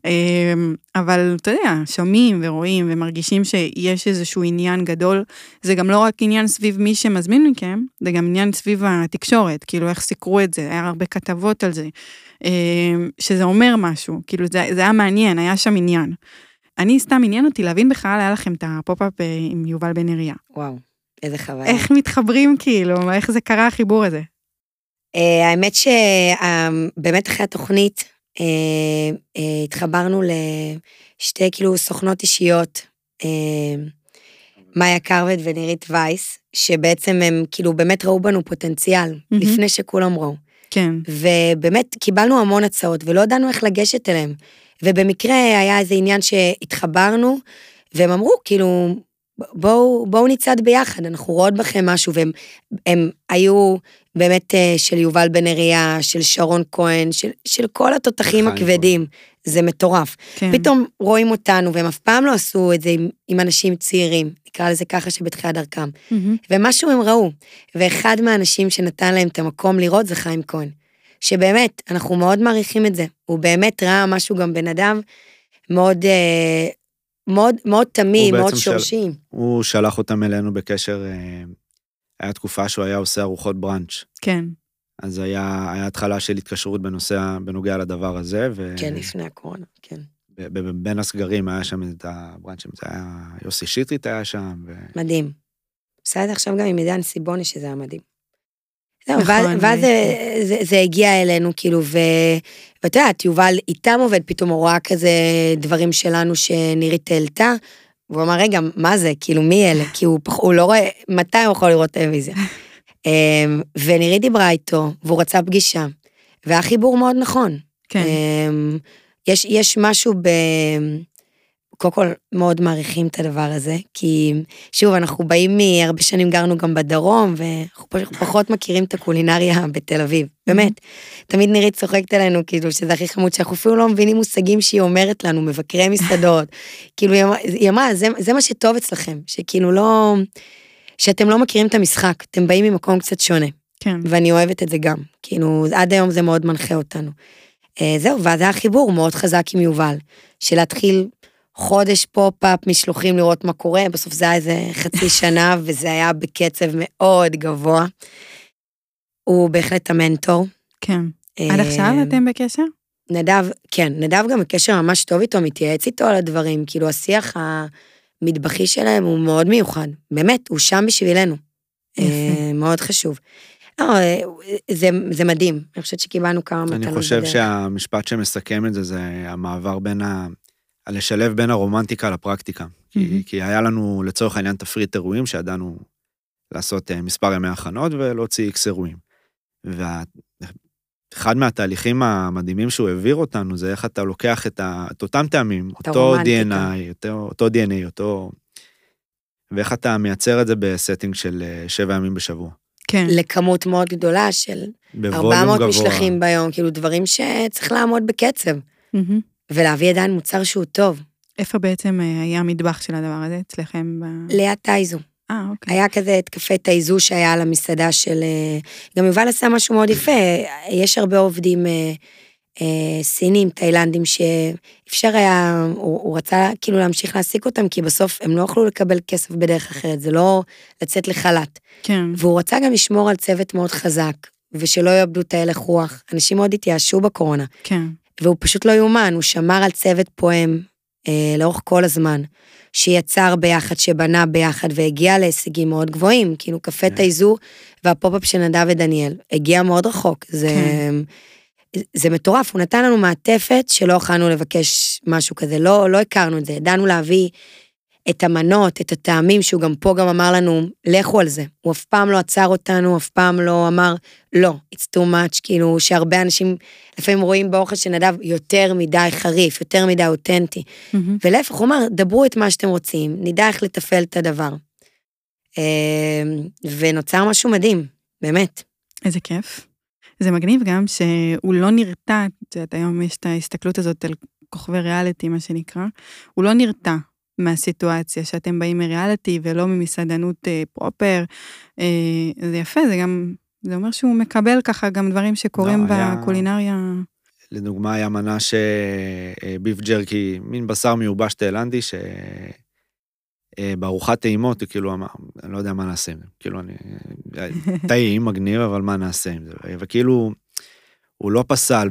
אה, אבל אתה יודע, שומעים ורואים ומרגישים שיש איזשהו עניין גדול. זה גם לא רק עניין סביב מי שמזמין מכם, זה גם עניין סביב התקשורת, כאילו איך סיקרו את זה, היה הרבה כתבות על זה, אה, שזה אומר משהו, כאילו זה, זה היה מעניין, היה שם עניין. אני סתם עניין אותי להבין בכלל, היה לכם את הפופ-אפ אה, עם יובל בן נריה. וואו, איזה חוויה. איך מתחברים כאילו, איך זה קרה החיבור הזה? אה, האמת שבאמת אחרי התוכנית אה, אה, התחברנו לשתי כאילו סוכנות אישיות, אה, מאיה קרבט ונירית וייס, שבעצם הם כאילו באמת ראו בנו פוטנציאל, מהמם. לפני שכולם ראו. כן, ובאמת קיבלנו המון הצעות ולא ידענו איך לגשת אליהם. ובמקרה היה איזה עניין שהתחברנו, והם אמרו, כאילו, בואו, בואו נצעד ביחד, אנחנו רואות בכם משהו, והם הם היו באמת אה, של יובל בן אריה, של שרון כהן, של, של כל התותחים הכבדים. זה מטורף. כן. פתאום רואים אותנו, והם אף פעם לא עשו את זה עם, עם אנשים צעירים, נקרא לזה ככה שבתחילת דרכם. מהמם. ומשהו הם ראו, ואחד מהאנשים שנתן להם את המקום לראות זה חיים כהן. שבאמת, אנחנו מאוד מעריכים את זה. הוא באמת ראה משהו גם בן אדם מאוד, אה, מאוד, מאוד תמים, מאוד בעצם של- שורשי. הוא שלח אותם אלינו בקשר, אה, היה תקופה שהוא היה עושה ארוחות בראנץ'. כן. אז היה, היה התחלה של התקשרות בנושא, בנוגע לדבר הזה, ו... כן, לפני הקורונה, כן. ב- ב- בין הסגרים היה שם את הבראנצ'ים, זה היה, יוסי שטרית היה שם, ו... מדהים. עושה את זה עכשיו גם עם עידן סיבוני, שזה היה מדהים. זהו, נכון, ואז, ואז זה, ראיתי. זה, זה הגיע אלינו, כאילו, ו... ואת יודעת, יובל איתם עובד, פתאום הוא רואה כזה דברים שלנו שנירית העלתה, והוא אמר, רגע, מה זה? כאילו, מי אלה? כי הוא, פח- הוא לא רואה, מתי הוא יכול לראות טלוויזיה? אמ, ונירית דיברה איתו, והוא רצה פגישה, והיה חיבור מאוד נכון. כן. אמ, יש, יש משהו ב... קודם כל, מאוד מעריכים את הדבר הזה, כי שוב, אנחנו באים מהרבה שנים גרנו גם בדרום, ואנחנו פחות מכירים את הקולינריה בתל אביב, באמת. תמיד נירית צוחקת עלינו, כאילו, שזה הכי חמוד, שאנחנו אפילו לא מבינים מושגים שהיא אומרת לנו, מבקרי מסעדות. כאילו, היא אמרה- היא אמרה, זה, זה מה שטוב אצלכם, שכאילו לא... שאתם לא מכירים את המשחק, אתם באים ממקום קצת שונה. כן. ואני אוהבת את זה גם. כאילו, עד היום זה מאוד מנחה אותנו. אה, זהו, ואז היה חיבור מאוד חזק עם יובל, של להתחיל חודש פופ-אפ, משלוחים לראות מה קורה, בסוף זה היה איזה חצי שנה, וזה היה בקצב מאוד גבוה. הוא בהחלט המנטור. כן. עד אה, עכשיו אתם בקשר? נדב, כן, נדב גם בקשר ממש טוב איתו, מתייעץ איתו על הדברים, כאילו השיח המטבחי שלהם הוא מאוד מיוחד, באמת, הוא שם בשבילנו. אה, מאוד חשוב. לא, אה, זה, זה מדהים, אני חושבת שקיבלנו כמה מתנות אני חושב בדרך. שהמשפט שמסכם את זה, זה המעבר בין ה... לשלב בין הרומנטיקה לפרקטיקה. כי, מהמם. כי היה לנו לצורך העניין תפריט אירועים שידענו לעשות אה, מספר ימי הכנות ולהוציא איקס אירועים. ואחד מהתהליכים המדהימים שהוא העביר אותנו זה איך אתה לוקח את, ה... את אותם טעמים, את אותו. DNA, אותו, אותו DNA, אותו... ואיך אתה מייצר את זה ב setting של אה, שבע ימים בשבוע. כן. לכמות מאוד גדולה של ב volume 400 גבוה. משלחים ביום, כאילו דברים שצריך לעמוד בקצב, מהמם. ולהביא עדיין מוצר שהוא טוב. איפה בעצם אה, היה המטבח של הדבר הזה אצלכם? ב- ליד טייזו. אה, אוקיי. היה כזה את קפה טייזו שהיה על המסעדה של... אה, גם יובל עשה משהו מאוד יפה, יש הרבה עובדים אה, אה, סינים, תאילנדים, שאפשר היה, הוא, הוא רצה כאילו להמשיך להעסיק אותם, כי בסוף הם לא יכלו לקבל כסף בדרך אחרת, זה לא לצאת לחל"ת. כן. והוא רצה גם לשמור על צוות מאוד חזק, ושלא יאבדו את ההלך רוח. אנשים מאוד התייאשו בקורונה, כן. והוא פשוט לא יאומן, הוא שמר על צוות פועם אה, לאורך כל הזמן, שיצר ביחד, שבנה ביחד, והגיע להישגים מאוד גבוהים, כאילו קפה כן. טייזו והפופ-אפ של נדב ודניאל, הגיע מאוד רחוק, זה... כן. זה מטורף, הוא נתן לנו מעטפת שלא יכולנו לבקש משהו כזה, לא, לא הכרנו את זה, ידענו להביא את המנות, את הטעמים, שהוא גם פה גם אמר לנו, לכו על זה. הוא אף פעם לא עצר אותנו, אף פעם לא אמר, לא, it's too much, כאילו, שהרבה אנשים לפעמים רואים באוכל של נדב יותר מדי חריף, יותר מדי אותנטי. מהמם. ולהפך, הוא אמר, דברו את מה שאתם רוצים, נדע איך לתפעל את הדבר. אה, ונוצר משהו מדהים, באמת. איזה כיף. זה מגניב גם שהוא לא נרתע, את יודעת, היום יש את ההסתכלות הזאת על כוכבי ריאליטי, מה שנקרא, הוא לא נרתע מהסיטואציה שאתם באים מריאליטי ולא ממסעדנות אה, פרופר. אה, זה יפה, זה גם, זה אומר שהוא מקבל ככה גם דברים שקורים לא, היה- בקולינריה. לדוגמה, היה מנה שביף ג'רקי, מין בשר מיובש תאילנדי, ש... אה, בארוחת טעימות, הוא כאילו אמר, אני לא יודע מה נעשה עם זה. כאילו, אני... טעים, מגניב, אבל מה נעשה עם זה? וכאילו, הוא לא פסל,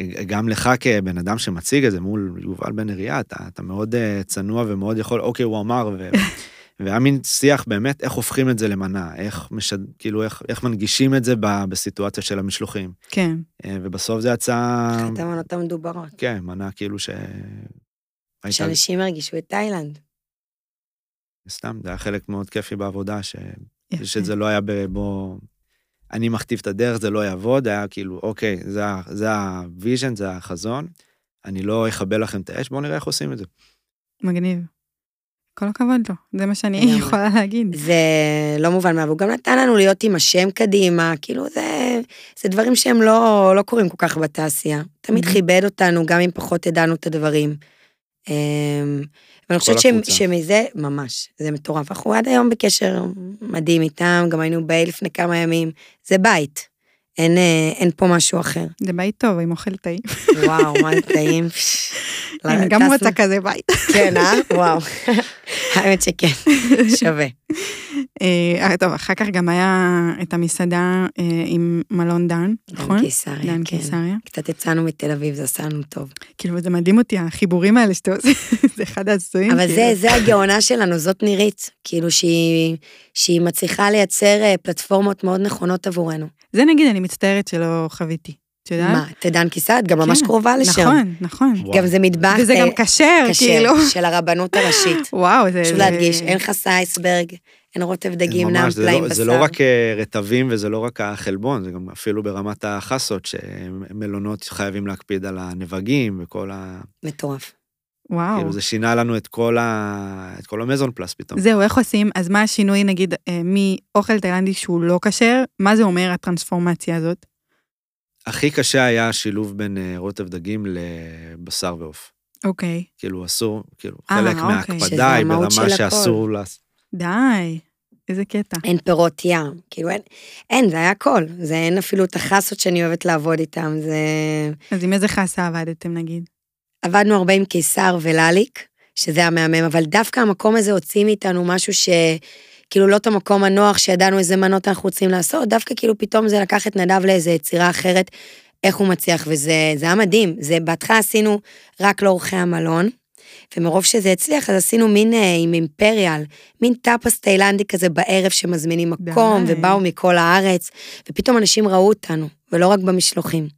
וגם לך כבן אדם שמציג את זה מול יובל בן אריה, אתה, אתה מאוד אה, צנוע ומאוד יכול, אוקיי, הוא אמר, ו... והיה מין שיח באמת איך הופכים את זה למנה, איך, משד... כאילו, איך, איך מנגישים את זה ב... בסיטואציה של המשלוחים. כן, אה, ובסוף זה יצא, אחת המנות המדוברות. כן, מנה כאילו ש... שאנשים הרגישו את תאילנד. סתם, זה היה חלק מאוד כיפי בעבודה, ש... יפה. שזה לא היה בו... אני מכתיב את הדרך, זה לא יעבוד, היה כאילו, אוקיי, זה, זה ה vision, זה החזון, אני לא אכבה לכם את האש, בואו נראה איך עושים את זה. מגניב. כל הכבוד לו, זה מה שאני. יכולה להגיד. זה לא מובן מה, והוא גם נתן לנו להיות עם השם קדימה, כאילו זה, זה דברים שהם לא, לא קורים כל כך בתעשייה. תמיד Mhm. כיבד אותנו, גם אם פחות ידענו את הדברים. ואני חושבת ש-. שמזה, ממש, זה מטורף. אנחנו עד היום בקשר מדהים איתם, גם היינו באי לפני כמה ימים. זה בית, אין, אה, אין פה משהו אחר. זה בית טוב עם אוכל טעים. וואו, מה זה טעים. אני גם טסנו- רוצה כזה בית. כן, אה? וואו. האמת שכן, שווה. אה, טוב, אחר כך גם היה את המסעדה אה, עם מלון דן, נכון? דן קיסריה, דן כן. קיסריה. קצת יצאנו מתל אביב, זה עשה לנו טוב. כאילו, זה מדהים אותי, החיבורים האלה שאתה עושה, זה אחד העשויים. אבל כאילו. זה, הגאונה שלנו, זאת נירית. כאילו שהיא, מצליחה לייצר אה, פלטפורמות מאוד נכונות עבורנו. זה נגיד, אני מצטערת שלא חוויתי. את יודעת? מה, את דן קיסריה? את גם ממש כן, קרובה לשם. נכון, נכון. וואו. גם זה מטבח וזה אה, גם כשר, כשר, כאילו. של הרבנות הראשית. וואו, זה... חשוב זה- להדגיש, אין חסה אייסברג, אין רוטב דגים, נעם פלאים לא- בשר. זה לא רק אה, רטבים וזה לא רק החלבון, זה גם אפילו ברמת החסות, שמלונות חייבים להקפיד על הנבגים וכל ה... מטורף. וואו. כאילו זה שינה לנו את כל ה... את כל המזון פלאס פתאום. זהו, איך עושים? אז מה השינוי, נגיד, אה, מאוכל תאילנדי שהוא לא כשר? מה זה אומר, הטרנספורמציה הזאת? הכי קשה היה השילוב בין אה, רוטב דגים לבשר ועוף. אוקיי. כאילו אסור, כאילו אה, חלק אוקיי. מההקפדה היא ברמה שאסור לעשות. די, איזה קטע. אין פירות ים, כאילו אין, אין, זה היה הכל. זה אין אפילו את החסות שאני אוהבת לעבוד איתם, זה... אז עם איזה חסה עבדתם, נגיד? עבדנו הרבה עם קיסר ולליק, שזה המהמם, אבל דווקא המקום הזה הוציא מאיתנו משהו ש... כאילו לא את המקום הנוח שידענו איזה מנות אנחנו רוצים לעשות, דווקא כאילו פתאום זה לקח את נדב לאיזה יצירה אחרת, איך הוא מצליח, וזה זה היה מדהים. זה בהתחלה עשינו רק לאורחי המלון, ומרוב שזה הצליח, אז עשינו מין אה, עם אימפריאל, מין טאפס תאילנדי כזה בערב שמזמינים מקום, די. ובאו מכל הארץ, ופתאום אנשים ראו אותנו, ולא רק במשלוחים.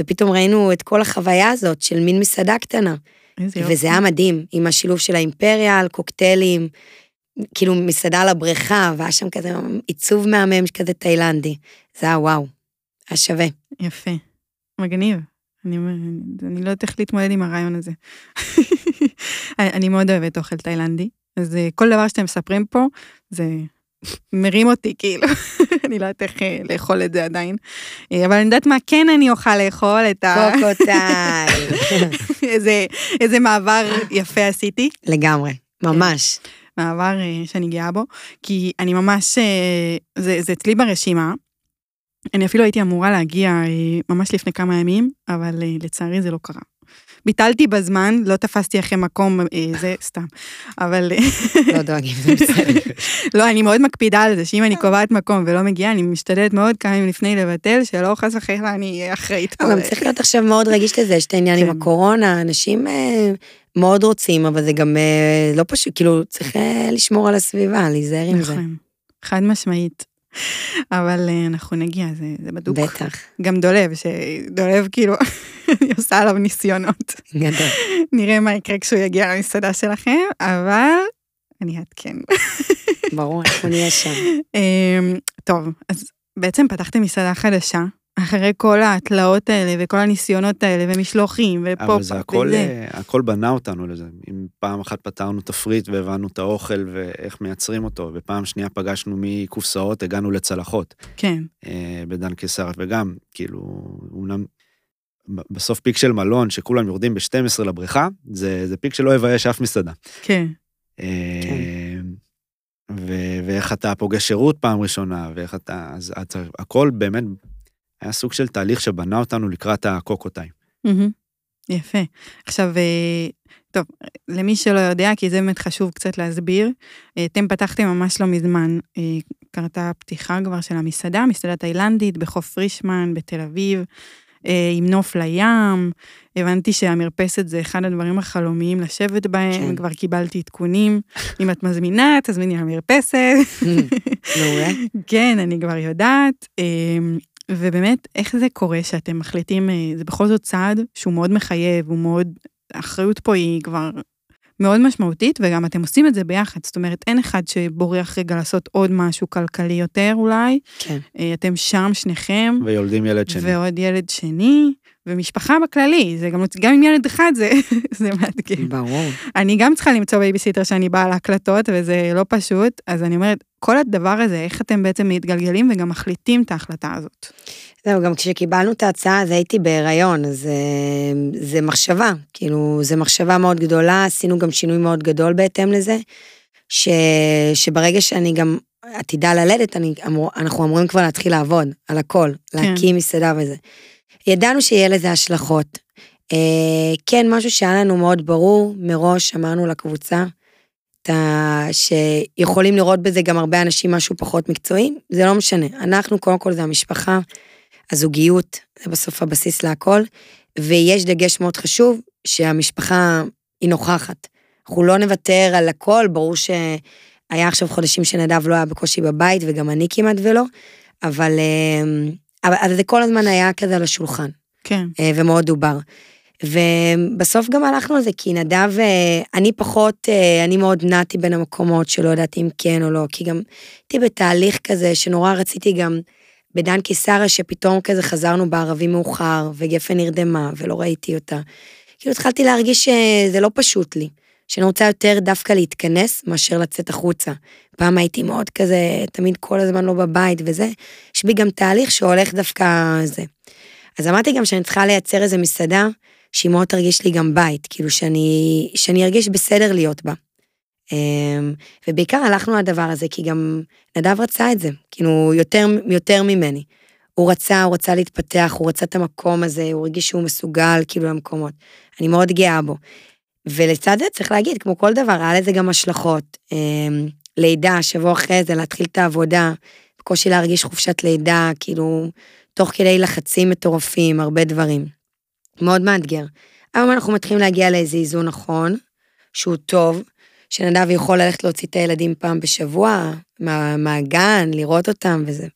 ופתאום ראינו את כל החוויה הזאת של מין מסעדה קטנה. וזה היה מדהים, עם השילוב של האימפריאל, קוקטיילים, כאילו מסעדה על הבריכה, והיה שם כזה עיצוב מהמם כזה תאילנדי. זה היה וואו, היה שווה. יפה. מגניב. אני, אני לא יודעת איך להתמודד עם הרעיון הזה. אני אני מאוד אוהבת אוכל תאילנדי, אז אה, כל דבר שאתם מספרים פה, זה מרים אותי, כאילו. אני לא יודעת איך אה, לאכול את זה עדיין. אה, אבל אני יודעת מה כן אני אוכל לאכול, את ה... קוקוטאי. איזה, איזה מעבר יפה עשיתי. לגמרי, ממש. מעבר אה, שאני גאה בו, כי אני ממש, זה, זה אצלי ברשימה. אני אפילו הייתי אמורה להגיע ממש לפני כמה ימים, אבל לצערי זה לא קרה. ביטלתי בזמן, לא תפסתי אחרי מקום, אה, זה סתם. אבל לא דואגים, זה בסדר. לא, אני מאוד מקפידה על זה, שאם אני קובעת מקום ולא מגיעה, אני משתדלת מאוד כמה ימים לפני לבטל, שלא חס וחלילה אני אהיה אחראית פה. גם צריך להיות עכשיו מאוד רגיש לזה, יש את העניין עם כן. הקורונה, אנשים אה, מאוד רוצים, אבל זה גם אה, לא פשוט, כאילו, צריך לשמור על הסביבה, להיזהר עם זה. נכון, חד משמעית. אבל אה, אנחנו נגיע, זה, זה בדוק. בטח, גם דולב, שדולב כאילו, אני עושה עליו ניסיונות. גדול. נראה מה יקרה כשהוא יגיע למסעדה שלכם, אבל אני אעדכן. ברור, אנחנו נהיה שם. אמ, טוב, אז בעצם פתחתם מסעדה חדשה, אחרי כל התלאות האלה וכל הניסיונות האלה ומשלוחים ופופ אבל זה הכל, אה, הכל בנה אותנו לזה. אם פעם אחת פתרנו תפריט והבנו את האוכל ואיך מייצרים אותו, ופעם שנייה פגשנו מקופסאות, הגענו לצלחות. כן, אה, בדן קיסרת, וגם, כאילו, אומנם בסוף פיק של מלון, שכולם יורדים ב-12 לבריכה, זה, זה פיק שלא יבייש אף מסעדה. כן, אה, ו- ואיך אתה פוגש שירות פעם ראשונה, ואיך אתה... אז אז הכל באמת היה סוג של תהליך שבנה אותנו לקראת הקוקוטאי. מהמם. יפה. עכשיו, אה, טוב, למי שלא יודע, כי זה באמת חשוב קצת להסביר, אה, אתם פתחתם ממש לא מזמן, אה, קרתה פתיחה כבר של המסעדה, מסעדה תאילנדית בחוף פרישמן בתל אביב, עם נוף לים. הבנתי שהמרפסת זה אחד הדברים החלומיים לשבת בהם. כבר קיבלתי עדכונים. אם את מזמינה, תזמיני למרפסת. מעולה. כן, אני כבר יודעת. אמ, ובאמת, איך זה קורה שאתם מחליטים, אה, זה בכל זאת צעד שהוא מאוד מחייב, הוא מאוד, האחריות פה היא כבר מאוד משמעותית, וגם אתם עושים את זה ביחד. זאת אומרת, אין אחד שבורח רגע לעשות עוד משהו כלכלי יותר אולי. כן. אה, אתם שם שניכם, ויולדים ילד שני. ועוד ילד שני, ומשפחה בכללי, זה גם, גם עם ילד אחד זה, זה מאתגר. ברור. אני גם צריכה למצוא בייביסיטר שאני באה להקלטות, וזה לא פשוט, אז אני אומרת, כל הדבר הזה, איך אתם בעצם מתגלגלים וגם מחליטים את ההחלטה הזאת. זהו, גם כשקיבלנו את ההצעה, אז הייתי בהיריון, אז אה, זה מחשבה, כאילו, זה מחשבה מאוד גדולה, עשינו גם שינוי מאוד גדול בהתאם לזה, ש, שברגע שאני גם עתידה ללדת, אני, אמור, אנחנו אמורים כבר להתחיל לעבוד על הכל, להקים מסעדה וזה. ידענו שיהיה לזה השלכות. אה, כן, משהו שהיה לנו מאוד ברור, מראש אמרנו לקבוצה, ה... שיכולים לראות בזה גם הרבה אנשים משהו פחות מקצועי, זה לא משנה. אנחנו, קודם כל זה המשפחה, הזוגיות, זה בסוף הבסיס להכל, ויש דגש מאוד חשוב, שהמשפחה היא נוכחת. אנחנו לא נוותר על הכל, ברור שהיה עכשיו חודשים שנדב לא היה בקושי בבית, וגם אני כמעט ולא, אבל, אה, אבל זה כל הזמן היה כזה על השולחן. כן. אה, ומאוד דובר. ובסוף גם הלכנו על זה, כי נדב, אה, אני פחות, אני מאוד נעתי בין המקומות שלא ידעתי אם כן או לא, כי גם הייתי בתהליך כזה שנורא רציתי גם בדן קיסריה, שפתאום כזה חזרנו בערבי מאוחר, וגפן נרדמה, ולא ראיתי אותה. כאילו התחלתי להרגיש שזה לא פשוט לי, שאני רוצה יותר דווקא להתכנס מאשר לצאת החוצה. פעם הייתי מאוד כזה, תמיד כל הזמן לא בבית וזה, יש בי גם תהליך שהולך דווקא זה. אז אמרתי גם שאני צריכה לייצר איזה מסעדה, שהיא מאוד תרגיש לי גם בית, כאילו שאני, שאני ארגיש בסדר להיות בה. אמ, ובעיקר הלכנו לדבר הזה, כי גם נדב רצה את זה, כאילו, יותר, יותר ממני. הוא רצה, הוא רצה להתפתח, הוא רצה את המקום הזה, הוא הרגיש שהוא מסוגל, כאילו, למקומות. אני מאוד גאה בו. ולצד זה צריך להגיד, כמו כל דבר, היה לזה גם השלכות. אמ, לידה, שבוע אחרי זה, להתחיל את העבודה, בקושי להרגיש חופשת לידה, כאילו, תוך כדי לחצים מטורפים, הרבה דברים. מאוד מאתגר. היום אנחנו מתחילים להגיע לאיזה איזון נכון, שהוא טוב, שנדב יכול ללכת להוציא את הילדים פעם בשבוע, מה, מהגן, לראות אותם וזה.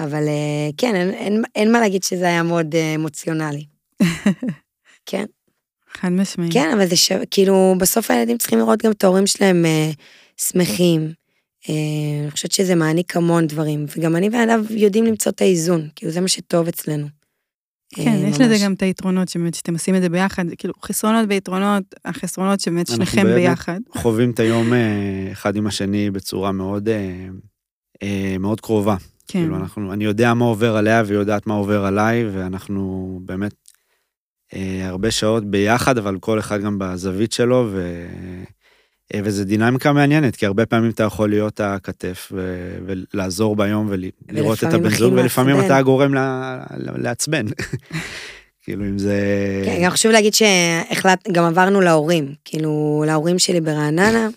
אבל אה, כן, אין, אין, אין מה להגיד שזה היה מאוד אה, אמוציונלי. כן. חד משמעית. כן, אבל זה ש... כאילו, בסוף הילדים צריכים לראות גם את ההורים שלהם אה, שמחים. אה, אני חושבת שזה מעניק המון דברים, וגם אני ונדב יודעים למצוא את האיזון, כאילו זה מה שטוב אצלנו. כן, אה, יש לזה גם את היתרונות שבאמת שאתם עושים את זה ביחד, כאילו חסרונות ויתרונות, החסרונות שבאמת שניכם ביחד. אנחנו חווים את היום אה, אחד עם השני בצורה מאוד, אה, מאוד קרובה. כן. כאילו אנחנו, אני יודע מה עובר עליה והיא יודעת מה עובר עליי, ואנחנו באמת הרבה שעות ביחד, אבל כל אחד גם בזווית שלו, ו... אה, וזו דינמיקה מעניינת, כי הרבה פעמים אתה יכול להיות הכתף ו- ולעזור ביום ולראות את הבן זוג, ולפעמים אתה גורם לעצבן. כאילו אם זה... כן, גם חשוב להגיד שהחלט, גם עברנו להורים, כאילו להורים שלי ברעננה,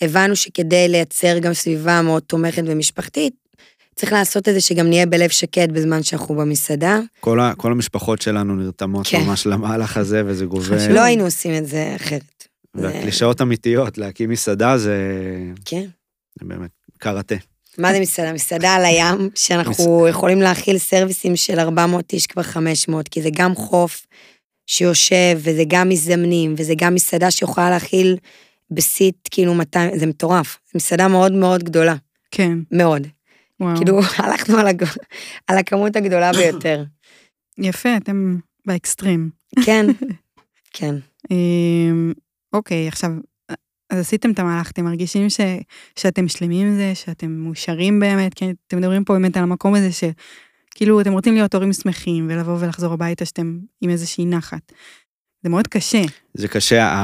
הבנו שכדי לייצר גם סביבה מאוד תומכת ומשפחתית, צריך לעשות את זה שגם נהיה בלב שקט בזמן שאנחנו במסעדה. כל, ה, כל המשפחות שלנו נרתמות כן. ממש למהלך הזה, וזה גובה... לא היינו עושים את זה אחרת. והקלישאות אמיתיות, להקים מסעדה זה... כן. זה באמת קראטה. מה זה מסעדה? מסעדה על הים, שאנחנו יכולים להכיל סרוויסים של 400 איש, כבר 500, כי זה גם חוף שיושב, וזה גם מזדמנים, וזה גם מסעדה שיכולה להכיל בסיט, כאילו 200, זה מטורף. מסעדה מאוד מאוד גדולה. כן. מאוד. וואו. כאילו, הלכנו על, הג... על הכמות הגדולה ביותר. יפה, אתם באקסטרים. כן, כן. אמ, אוקיי, עכשיו, אז עשיתם את המהלך, אתם מרגישים ש, שאתם שלמים עם זה, שאתם מאושרים באמת, כי אתם מדברים פה באמת על המקום הזה שכאילו אתם רוצים להיות הורים שמחים ולבוא ולחזור הביתה שאתם עם איזושהי נחת. זה מאוד קשה. זה קשה,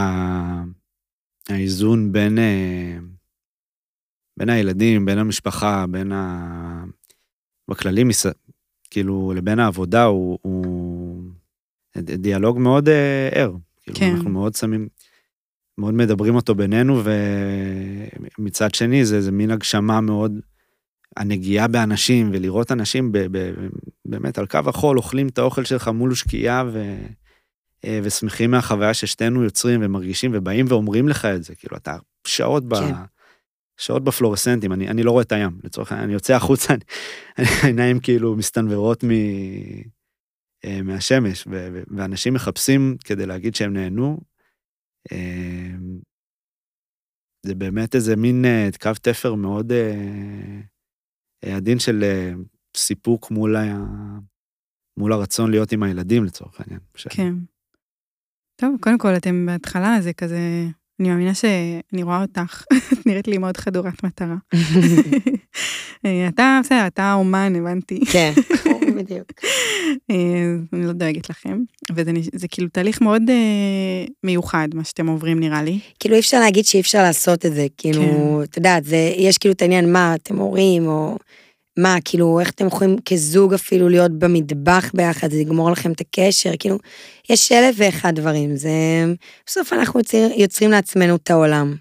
האיזון בין, אה, בין הילדים, בין המשפחה, בין ה... בכללי, כאילו, לבין העבודה הוא, הוא דיאלוג מאוד אה, ער. כאילו, כן. אנחנו מאוד שמים, מאוד מדברים אותו בינינו, ומצד שני זה, זה מין הגשמה מאוד, הנגיעה באנשים, ולראות אנשים ב, ב, באמת על קו החול, אוכלים את האוכל שלך מול שקיעה, ו, אה, ושמחים מהחוויה ששתינו יוצרים ומרגישים, ובאים ואומרים לך את זה, כאילו, אתה שעות ב... כן. שעות בפלורסנטים, אני, אני לא רואה את הים, לצורך העניין, אני יוצא החוצה, העיניים כאילו מסתנוורות מ... אה, מהשמש, ו- ואנשים מחפשים כדי להגיד שהם נהנו, אמ, זה באמת איזה מין אה, קו תפר מאוד אה, עדין של אה, סיפוק מול, ה... מול הרצון להיות עם הילדים לצורך העניין. כן. טוב, קודם כל, אתם בהתחלה, זה כזה, אני מאמינה שאני רואה אותך, את נראית לי מאוד חדורת מטרה. אה, אתה, בסדר, אתה אומן, הבנתי. כן, בדיוק. אה, אני לא דואגת לכם. וזה כאילו תהליך מאוד אה, מיוחד, מה שאתם עוברים, נראה לי. כאילו אי אפשר להגיד שאי אפשר לעשות את זה, כאילו, כן. את יודעת, יש כאילו את העניין מה אתם הורים, או מה, כאילו, איך אתם יכולים כזוג אפילו להיות במטבח ביחד, זה יגמור לכם את הקשר, כאילו, יש אלף ואחד דברים, זה, בסוף אנחנו יוצר, יוצרים לעצמנו את העולם,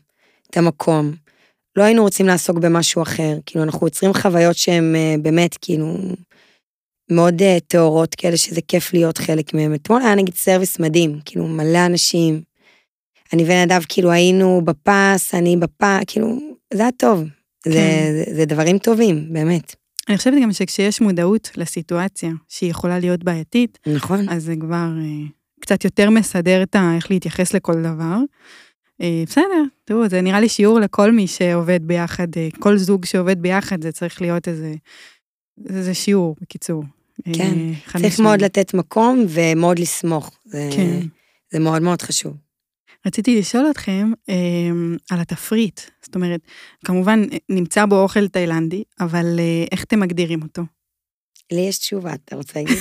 את המקום. לא היינו רוצים לעסוק במשהו אחר, כאילו, אנחנו יוצרים חוויות שהן אה, באמת, כאילו, מאוד אה, טהורות כאלה, שזה כיף להיות חלק מהם. אתמול היה נגיד סרוויס מדהים, כאילו, מלא אנשים. אני ונדב כאילו היינו בפס, אני בפס, כאילו, זה היה טוב. זה, כן. זה, זה דברים טובים, באמת. אני חושבת גם שכשיש מודעות לסיטואציה שהיא יכולה להיות בעייתית, נכון. אז זה כבר אה, קצת יותר מסדר את ה... איך להתייחס לכל דבר. אה, בסדר, תראו, זה נראה לי שיעור לכל מי שעובד ביחד, אה, כל זוג שעובד ביחד, זה צריך להיות איזה... זה שיעור, בקיצור. אה, כן, צריך. מאוד לתת מקום ומאוד לסמוך. זה, כן. זה מאוד מאוד חשוב. רציתי לשאול אתכם אה, על התפריט. זאת אומרת, כמובן, נמצא בו אוכל תאילנדי, אבל אה, איך אתם מגדירים אותו? לי יש תשובה, אתה רוצה להגיד?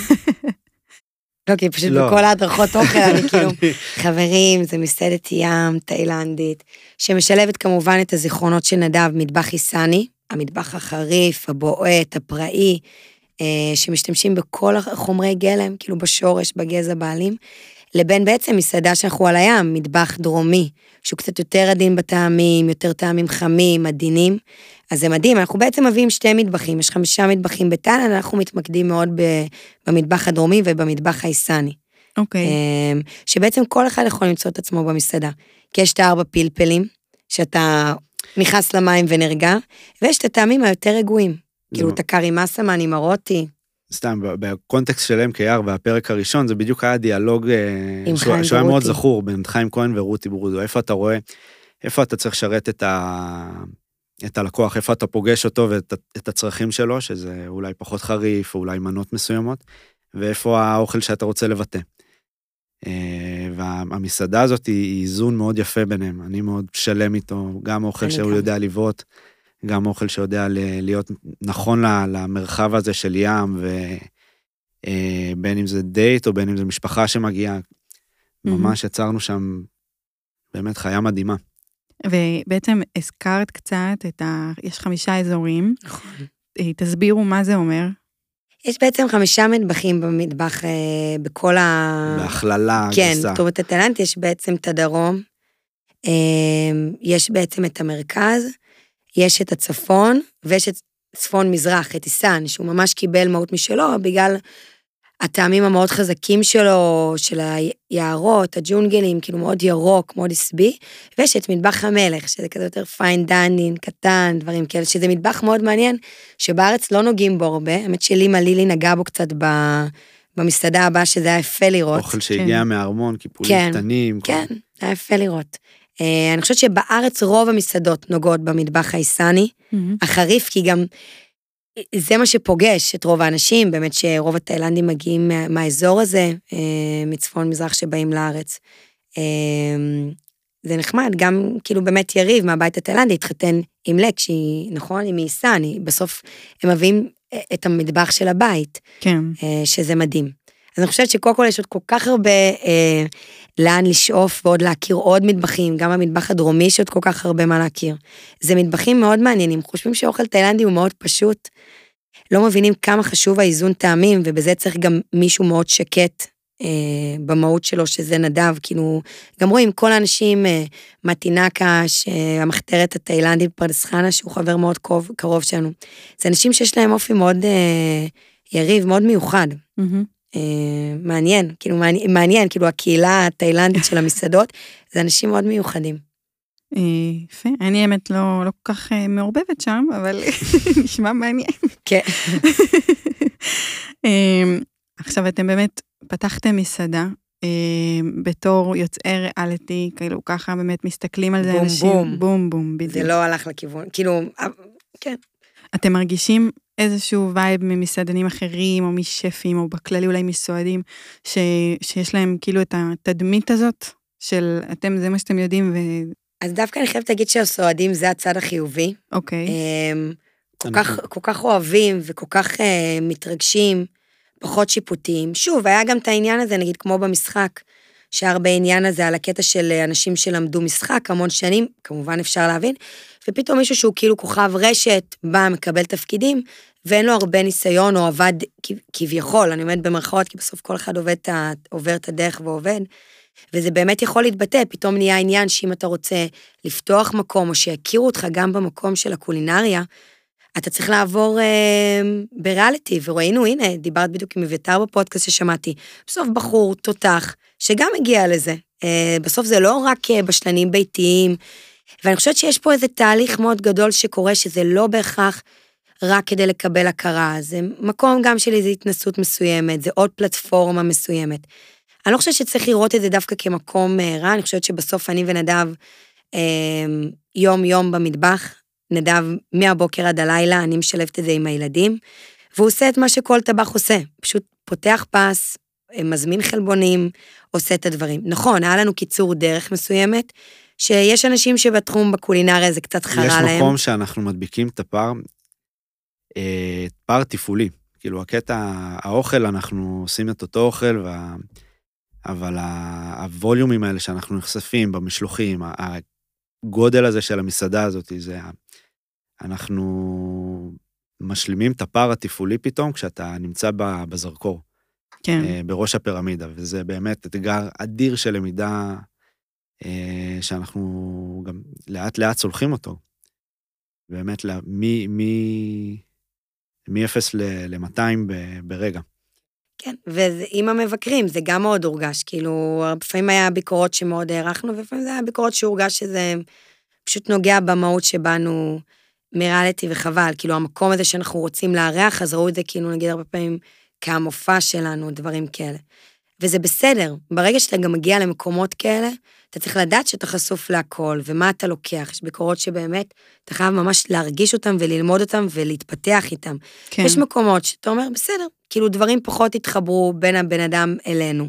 לא, כי פשוט לא. בכל ההדרכות אוכל, אני כאילו, חברים, זה מסעדת ים תאילנדית, שמשלבת כמובן את הזיכרונות של נדב, מטבח איסני, המטבח החריף, הבועט, הפראי, אה, שמשתמשים בכל החומרי גלם, כאילו בשורש, בגזע בעלים, לבין בעצם מסעדה שאנחנו על הים, מטבח דרומי, שהוא קצת יותר עדין בטעמים, יותר טעמים חמים, עדינים. אז זה מדהים, אנחנו בעצם מביאים שתי מטבחים, יש חמישה מטבחים בתאילנד, אנחנו מתמקדים מאוד במטבח הדרומי ובמטבח האיסני. אוקיי. אמ, שבעצם כל אחד יכול למצוא את עצמו במסעדה. כי יש את הארבע פלפלים, שאתה נכנס למים ונרגע, ויש את הטעמים היותר רגועים. כאילו את הקארי מסאמן עם הרוטי. סתם, בקונטקסט של MKR והפרק הראשון, זה בדיוק היה דיאלוג אה, שהוא- היה מאוד. זכור בין חיים כהן ורותי ברודו. איפה אתה רואה, איפה אתה צריך לשרת את, ה, את הלקוח, איפה אתה פוגש אותו ואת הצרכים שלו, שזה אולי פחות חריף, או אולי מנות מסוימות, ואיפה האוכל שאתה רוצה לבטא. אה, והמסעדה הזאת היא איזון מאוד יפה ביניהם, אני מאוד שלם איתו, גם אוכל שהוא. יודע לבעוט, גם אוכל שיודע ל- להיות נכון ל- למרחב הזה של ים, ובין אם זה דייט או בין אם זה משפחה שמגיעה. ממש יצרנו שם באמת חיה מדהימה. ובעצם הזכרת קצת את ה... יש חמישה אזורים. נכון. אה, תסבירו מה זה אומר. יש בעצם חמישה מטבחים במטבח, אה, בכל ה... בהכללה כן, גסה. זאת אומרת, התאילנד יש בעצם את הדרום, אה, יש בעצם את המרכז, יש את הצפון, ויש את צפון-מזרח, את איסן, שהוא ממש קיבל מהות משלו, בגלל הטעמים המאוד חזקים שלו, של היערות, הג'ונגלים, כאילו מאוד ירוק, מאוד עשבי, ויש את מטבח המלך, שזה כזה יותר fine dining, קטן, דברים כאלה, שזה מטבח מאוד מעניין, שבארץ לא נוגעים בו הרבה, האמת שלימה לילי נגעה בו קצת ב... במסעדה הבאה, שזה היה יפה לראות. אוכל שהגיע כן. מהארמון, קיפולים כן, קטנים. כל- כן, היה יפה לראות. אה, אני חושבת שבארץ רוב המסעדות נוגעות במטבח האיסני, החריף, כי גם זה מה שפוגש את רוב האנשים, באמת שרוב התאילנדים מגיעים מה, מהאזור הזה, אה, מצפון מזרח שבאים לארץ. אה, זה נחמד, גם כאילו באמת יריב מהבית התאילנדי התחתן עם לק, שהיא, נכון, היא מאיסני, בסוף הם מביאים את המטבח של הבית. כן. שזה מדהים. אז אני חושבת שקודם כל יש עוד כל כך הרבה לאן לשאוף ועוד להכיר עוד מטבחים, גם המטבח הדרומי יש עוד כל כך הרבה מה להכיר. זה מטבחים מאוד מעניינים, חושבים שאוכל תאילנדי הוא מאוד פשוט, לא מבינים כמה חשוב האיזון טעמים, ובזה צריך גם מישהו מאוד שקט אה, במהות שלו, שזה נדב, כאילו, גם רואים כל האנשים, אה, מטינקה, המחתרת התאילנדית פרדס חנה, שהוא חבר מאוד קרוב, קרוב שלנו. זה אנשים שיש להם אופי מאוד אה, יריב, מאוד מיוחד. מהמם. אה, מעניין, כאילו מעניין, מעניין, כאילו הקהילה התאילנדית של המסעדות, זה אנשים מאוד מיוחדים. אה, יפה. אני האמת לא לא כל כך אה, מעורבבת שם, אבל נשמע מעניין. כן. אה, עכשיו, אתם באמת פתחתם מסעדה. בתור יוצאי ריאליטי, כאילו ככה באמת מסתכלים על זה בום, אנשים, בום. בום בום, בדיוק. זה לא הלך לכיוון, כאילו, כן. אתם מרגישים איזשהו vibe ממסעדנים אחרים, או משפים, או בכללי אולי מסועדים, ש, שיש להם כאילו את התדמית הזאת, של אתם, זה מה שאתם יודעים, ו... אז דווקא אני חייבת להגיד שהסועדים זה הצד החיובי. אוקיי. אמ, כל אנחנו- כך, כל כך אוהבים וכל כך אה, מתרגשים, פחות שיפוטיים. שוב, היה גם את העניין הזה, נגיד כמו במשחק, שהיה הרבה עניין הזה על הקטע של אה, אנשים שלמדו משחק המון שנים, כמובן אפשר להבין, ופתאום מישהו שהוא כאילו כוכב רשת, בא, מקבל תפקידים, ואין לו הרבה ניסיון, או עבד כביכול, אני אומרת במרכאות, כי בסוף כל אחד עובד, עובר את הדרך ועובד, וזה באמת יכול להתבטא, פתאום נהיה עניין שאם אתה רוצה לפתוח מקום, או שיכירו אותך גם במקום של הקולינריה, אתה צריך לעבור אה, בריאליטי, וראינו, הנה, דיברת בדיוק עם אביתר בפודקאסט ששמעתי, בסוף בחור תותח, שגם הגיע לזה. אה, בסוף זה לא רק אה, בשלנים ביתיים, ואני חושבת שיש פה איזה תהליך מאוד גדול שקורה, שזה לא בהכרח רק כדי לקבל הכרה, זה מקום גם של איזו התנסות מסוימת, זה עוד פלטפורמה מסוימת. אני לא חושבת שצריך לראות את זה דווקא כמקום אה, רע, אני חושבת שבסוף אני ונדב יום-יום במטבח, נדב מהבוקר עד הלילה, אני משלבת את זה עם הילדים, והוא עושה את מה שכל טבח עושה, פשוט פותח פס, מזמין חלבונים, עושה את הדברים. נכון, היה לנו קיצור דרך מסוימת, שיש אנשים שבתחום בקולינריה זה קצת חרה יש להם. מקום שאנחנו מדביקים את הפער, אה, פער תפעולי. כאילו, הקטע, האוכל, אנחנו עושים את אותו אוכל, וה... אבל ה- הווליומים האלה שאנחנו נחשפים במשלוחים, הגודל הזה של המסעדה הזאת, זה... אנחנו משלימים את הפער התפעולי פתאום כשאתה נמצא בזרקור, כן. אה, בראש הפירמידה, וזה באמת אתגר אדיר של למידה, אה, שאנחנו גם לאט לאט צולחים אותו. באמת, ל- מ- מ- מ-0 ל-200 ברגע. כן, ועם המבקרים זה גם מאוד הורגש, כאילו, לפעמים היה ביקורות שמאוד הערכנו, ולפעמים זה היה ביקורות שהורגש שזה פשוט נוגע במהות שבאנו מריאליטי וחבל, כאילו המקום הזה שאנחנו רוצים לארח, אז ראו את זה כאילו נגיד הרבה פעמים כהמופע שלנו, דברים כאלה. וזה בסדר, ברגע שאתה גם מגיע למקומות כאלה, אתה צריך לדעת שאתה חשוף להכל, ומה אתה לוקח. יש ביקורות שבאמת, אתה חייב ממש להרגיש אותם וללמוד אותם ולהתפתח איתם. כן. יש מקומות שאתה אומר, בסדר, כאילו דברים פחות התחברו בין הבן אדם אלינו.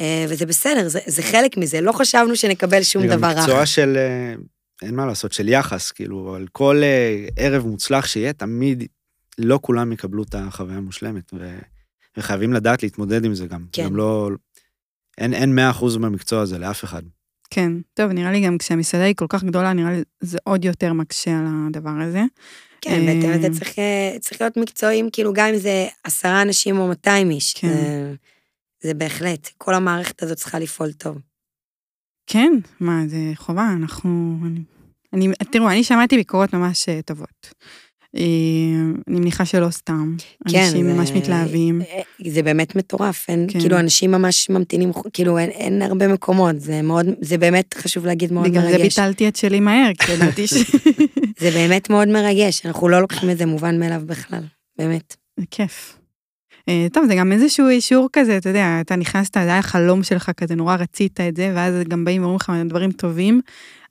אה, וזה בסדר, זה, זה חלק מזה, לא חשבנו שנקבל שום זה גם דבר רע. מקצוע של, אה, אין מה לעשות, של יחס, כאילו, על כל אה, ערב מוצלח שיהיה, תמיד לא כולם יקבלו את החוויה המושלמת, ו... וחייבים לדעת להתמודד עם זה גם. כן. גם לא, אין, אין 100% במקצוע הזה לאף אחד. כן. טוב, נראה לי גם כשהמסעדה היא כל כך גדולה, נראה לי זה עוד יותר מקשה על הדבר הזה. כן, בהתאם אה, לזה צריך, אה, צריך להיות מקצועיים, כאילו גם אם זה עשרה אנשים או 200 איש. כן. זה, זה בהחלט, כל המערכת הזאת צריכה לפעול טוב. כן, מה, זה חובה, אנחנו... אני, אני, תראו, אני שמעתי ביקורות ממש אה, טובות. אה, אני מניחה שלא סתם. כן, אנשים זה- ממש מתלהבים. אה, זה באמת מטורף, אין, כן. כאילו אנשים ממש ממתינים, כאילו אין, אין הרבה מקומות, זה מאוד, זה באמת חשוב להגיד מאוד בגלל זה מרגש. ביטלתי את שלי מהר, כי ידעתי ש... זה באמת מאוד מרגש, אנחנו לא לוקחים את זה מובן מאליו בכלל, באמת. זה כיף. אה, טוב, זה גם איזשהו אישור כזה, אתה יודע, אתה נכנסת, זה היה חלום שלך כזה, נורא רצית את זה, ואז גם באים ואומרים לך דברים טובים.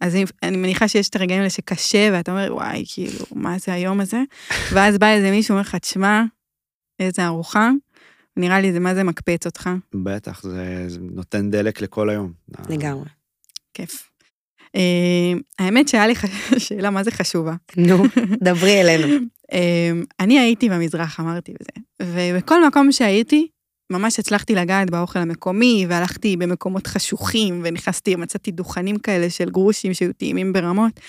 אז אני- אני מניחה שיש את הרגעים האלה שקשה, ואתה אומר, וואי, כאילו, מה זה היום הזה? ואז בא איזה מישהו, אומר לך, תשמע, איזה ארוחה, נראה לי זה מה זה מקפץ אותך, בטח, זה, זה נותן דלק לכל היום. לגמרי. כיף. אה, האמת שהיה לי שאלה מה זה חשובה. נו, דברי אלינו. אמ, אני הייתי במזרח, אמרתי בזה, ובכל מקום שהייתי, ממש הצלחתי לגעת באוכל המקומי, והלכתי במקומות חשוכים, ונכנסתי, מצאתי דוכנים כאלה של גרושים שהיו טעימים ברמות,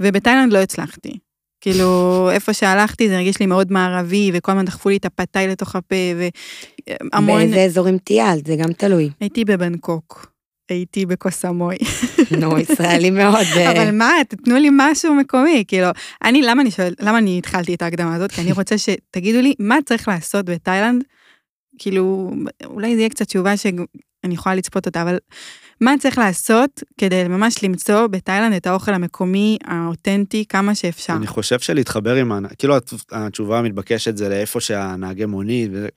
ובתאילנד לא הצלחתי. כאילו, איפה שהלכתי זה הרגיש לי מאוד מערבי, וכל הזמן דחפו לי את הפתאי לתוך הפה, והמון... באיזה אזורים טיילת, זה גם תלוי. הייתי בבנקוק, הייתי בקוסמוי. נו, ישראלי מאוד. אה, אבל מה, תתנו לי משהו מקומי, כאילו, אני, למה אני שואלת, למה אני התחלתי את ההקדמה הזאת? כי אני רוצה שתגידו לי מה צריך לעשות בתאילנד, כאילו, אולי זה יהיה קצת תשובה שאני יכולה לצפות אותה, אבל מה צריך לעשות כדי ממש למצוא בתאילנד את האוכל המקומי, האותנטי, כמה שאפשר? אני חושב שלהתחבר עם, כאילו הת- התשובה המתבקשת זה לאיפה שהנהגי מונית, וזה-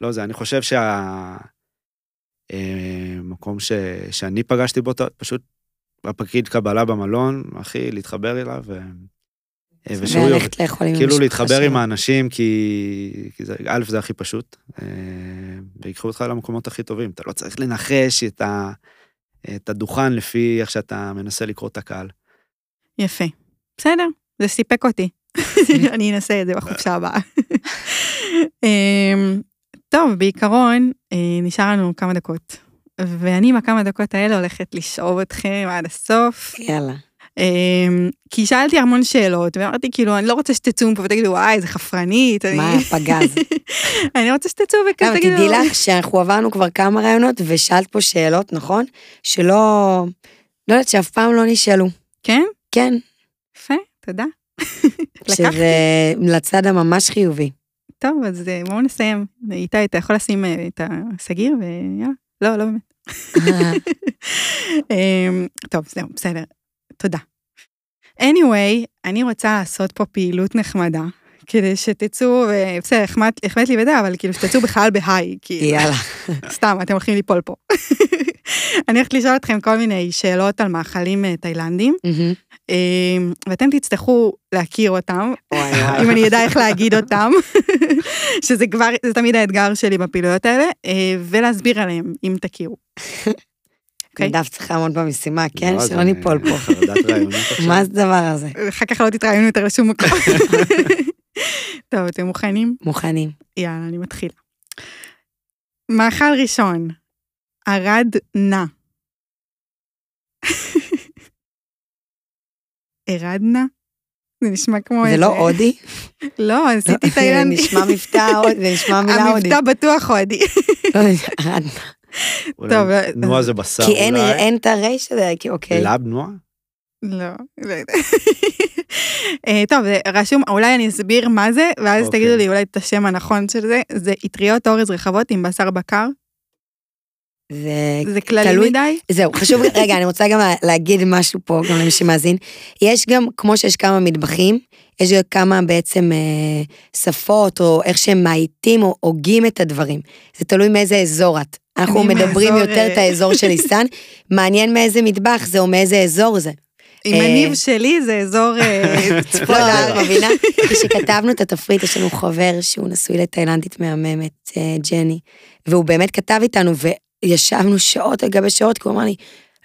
לא זה, אני חושב שהמקום ש, שאני פגשתי בו, פשוט הפקיד קבלה במלון, אחי, להתחבר אליו, ו... אה, ושהוא לאכול עם כאילו להתחבר עם. האנשים, כי, כי זה, א', זה הכי פשוט, אה, ויקחו אותך למקומות הכי טובים. אתה לא צריך לנחש את, ה, את הדוכן לפי איך שאתה מנסה לקרוא את הקהל. יפה. בסדר, זה סיפק אותי. אני אנסה את זה בחופשה הבאה. טוב, בעיקרון, אה, נשאר לנו כמה דקות. ואני בכמה דקות האלה הולכת לשאוב אתכם עד הסוף. יאללה. אמ, כי שאלתי המון שאלות, ואמרתי כאילו, אני לא רוצה שתצאו מפה ותגידו, וואי, איזה חפרנית. אני- מה הפגז? אני רוצה שתצאו וכזה תגידו. תדעי לך שאנחנו עברנו כבר כמה רעיונות ושאלת פה שאלות, נכון? שלא, לא יודעת שאף פעם לא נשאלו. כן? כן, יפה, תודה. שזה לצד הממש חיובי. טוב, אז אה, בואו נסיים. איתי, אתה יכול לשים אה, את הסגיר ויאללה. לא, לא באמת. אמ, טוב, זהו, בסדר. תודה. anyway, אני רוצה לעשות פה פעילות נחמדה, כדי שתצאו, בסדר, החמאת החמאת לי בזה, אבל כאילו שתצאו בכלל בהיי, כאילו, יאללה. סתם, אתם הולכים ליפול פה. אני הולכת לשאול אתכם כל מיני שאלות על מאכלים אה, תאילנדים. אמ, ואתם תצטרכו להכיר אותם. אם אני אדע איך להגיד אותם, שזה כבר, זה תמיד האתגר שלי בפעילויות האלה, אה, ולהסביר עליהם, אם תכירו. אוקיי. נדב צריך לעמוד במשימה, כן? לא, שלא ניפול פה. מה זה הדבר הזה? אחר כך לא תתראיינו יותר לשום מקום. טוב, אתם מוכנים? מוכנים. יאללה, אני מתחילה. מאכל ראשון, ערד נע. ערד נע? זה נשמע כמו זה איזה... לא הודי? לא, לא, עשיתי זה. נשמע מבטא הודי, זה נשמע מילה הודית. המבטא בטוח הודי. לא, ערד. אולי טוב, נועה זה בשר כי אין- אולי. את הרייש הזה, אוקיי. לאב נועה? לא, לא. אה, טוב, זה רשום, אולי אני אסביר מה זה, ואז אוקיי. תגידו לי אולי את השם הנכון של זה. זה אטריות אורז רחבות עם בשר בקר. זה זה כללי תלוי- מדי. זהו, חשוב, רגע, אני רוצה גם להגיד משהו פה, גם למי שמאזין. יש גם, כמו שיש כמה מטבחים, יש גם כמה בעצם אה, שפות, או איך שהם מאייתים או הוגים את הדברים. זה תלוי מאיזה אזור את. אנחנו מדברים מאזור, יותר אה, את האזור של ליסן, מעניין מאיזה מטבח זה או מאיזה אזור זה. עם אה, הניב שלי זה אזור אה, צפון לא, הארץ. את מבינה? כשכתבנו את התפריט, יש לנו חבר שהוא נשוי לתאילנדית מהממת, אה, ג'ני, והוא באמת כתב איתנו, וישבנו שעות על גבי שעות, כי הוא אמר לי,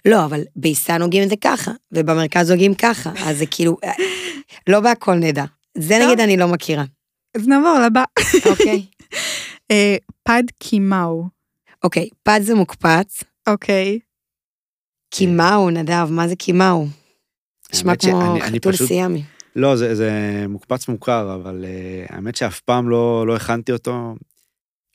לא, אבל בעיסן הוגים את זה ככה, ובמרכז הוגים ככה, אז זה כאילו, לא בהכל נדע. זה. נגיד אני לא מכירה, אז נעבור לבא. אוקיי? פד קימאו. אוקיי, פד זה מוקפץ, אוקיי. קימאו, נדב, מה זה קימאו? נשמע כמו חתול סיאמי. לא, זה, זה מוקפץ מוכר, אבל uh, האמת שאף פעם לא, לא הכנתי אותו,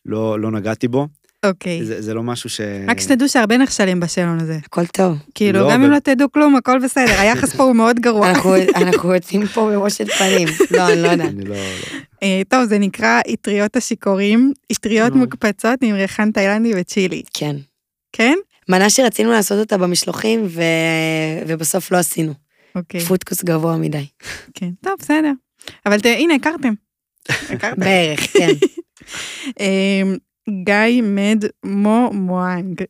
לא, לא נגעתי בו. אוקיי. זה, זה לא משהו ש... רק שתדעו שהרבה נכשלים בשאלון הזה. הכל טוב. כאילו, לא, גם אם אבל- לא תדעו כלום, הכל בסדר. היחס פה הוא מאוד גרוע. אנחנו- אנחנו יוצאים פה בראשת פנים. לא, אני לא יודעת. אני לא... לא. אה, טוב, זה נקרא אטריות השיכורים, אטריות. מוקפצות עם ריחן תאילנדי וצ'ילי. כן. כן? מנה שרצינו לעשות אותה במשלוחים, ו... ובסוף לא עשינו. אוקיי. פודקוס גבוה מדי. כן, טוב, בסדר. אבל ת- הנה, הכרתם. הכרתם. בערך, כן. אמ, גיא מד מו מואנג.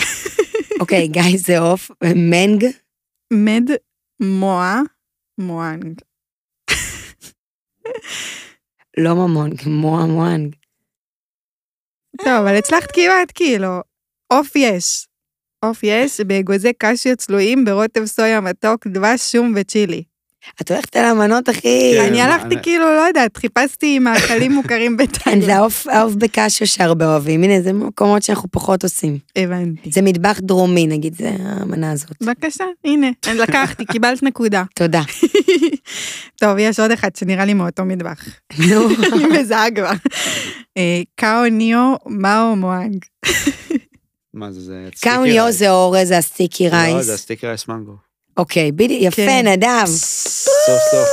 אוקיי, גיא זה עוף, מנג, מד מואה מואנג. לא ממון, מואה מואנג. טוב, אבל הצלחת כמעט, כאילו. עוף יש. עוף יש באגוזי קשיו צלויים ברוטב סויה מתוק, דבש, שום וצ'ילי. את הולכת על המנות הכי... כן. אני הלכתי כאילו, לא יודעת, חיפשתי מאכלים מוכרים כן, בתאילנד. זה העוף העוף בקשיו שהרבה אוהבים. הנה, זה מקומות שאנחנו פחות עושים. הבנתי. זה מטבח דרומי, נגיד, זה המנה הזאת. בבקשה, הנה, אני לקחתי, קיבלת נקודה. תודה. טוב, יש עוד אחד שנראה לי מאותו מטבח. נו, אני מזהה כבר. אה, ข้าวเหนียวมะม่วง. מה זה, זה... sticky rice. זה אורז, זה ה sticky לא, זה rice. ה sticky rice מנגו. אוקיי, בדיוק, יפה, כן. נדב. סוף סוף.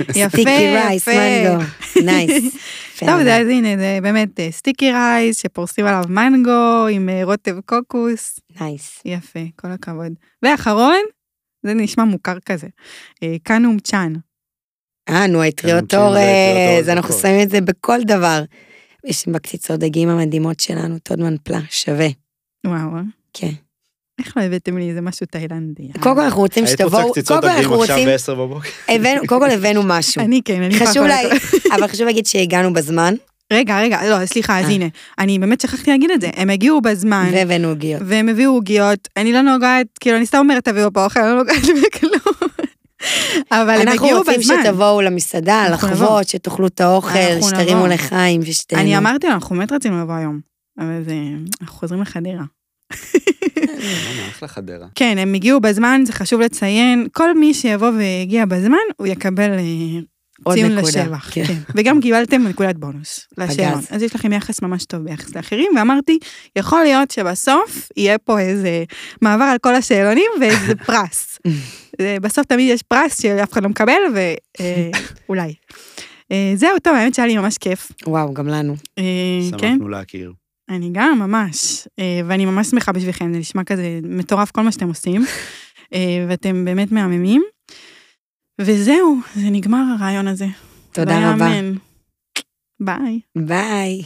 יפה, sticky rice. מנגו. nice. טוב. זה- אז הנה, זה באמת אה, sticky rice שפורסים עליו מנגו עם אה, רוטב קוקוס. nice. יפה, כל הכבוד. ואחרון, זה נשמע מוכר כזה, אה, קאנום צ'אן. אה, נו, האטריות זה אטריות אורז, אנחנו בכל. שמים את זה בכל דבר. יש בקציצות דגים המדהימות שלנו, טודמן פלה, שווה. וואו, אה? כן. איך לא הבאתם לי איזה משהו תאילנדי? קודם כל אנחנו רוצים היית רוצה שתבואו, קציצות קודם כל אנחנו עכשיו רוצים, בעשר בבוקר? הבאנו- קודם כל הבאנו משהו. אני כן, אני חשוב לה... אבל חשוב להגיד שהגענו בזמן, רגע, רגע, לא, סליחה, אז אה. הנה, אני באמת שכחתי להגיד את זה, הם הגיעו בזמן, והבאנו עוגיות. והם הביאו עוגיות, אני לא נוגעת, כאילו, אני סתם אומרת תביאו פה אוכל, אני לא נוגעת בכלום. אבל הם אנחנו הגיעו רוצים בזמן. שתבואו למסעדה, אנחנו נבוא. לחוות, שתאכלו את האוכל, אנחנו שתרימו. לחיים ושתהנו. אני אמרתי לו, אנחנו באמת רצינו לבוא היום, אבל זה, אנחנו חוזרים לחדרה. למה, אחלה חדרה. כן, הם הגיעו בזמן, זה חשוב לציין, כל מי שיבוא ויגיע בזמן, הוא יקבל אה, ציון לשבח. כן. כן. וגם קיבלתם נקודת בונוס לשאלון. אז יש לכם יחס ממש טוב ביחס לאחרים, ואמרתי, יכול להיות שבסוף יהיה פה איזה מעבר על כל השאלונים ואיזה פרס. אה, בסוף תמיד יש פרס שאף אחד לא מקבל, ואולי. זהו, טוב, האמת שהיה לי ממש כיף. וואו, גם לנו. אה, כן, שמחנו להכיר. אני גם, ממש. אה, ואני ממש שמחה בשבילכם, זה נשמע כזה מטורף כל מה שאתם עושים. אה, ואתם באמת מהממים. וזהו, זה נגמר הרעיון הזה. תודה רבה. ביי. ביי.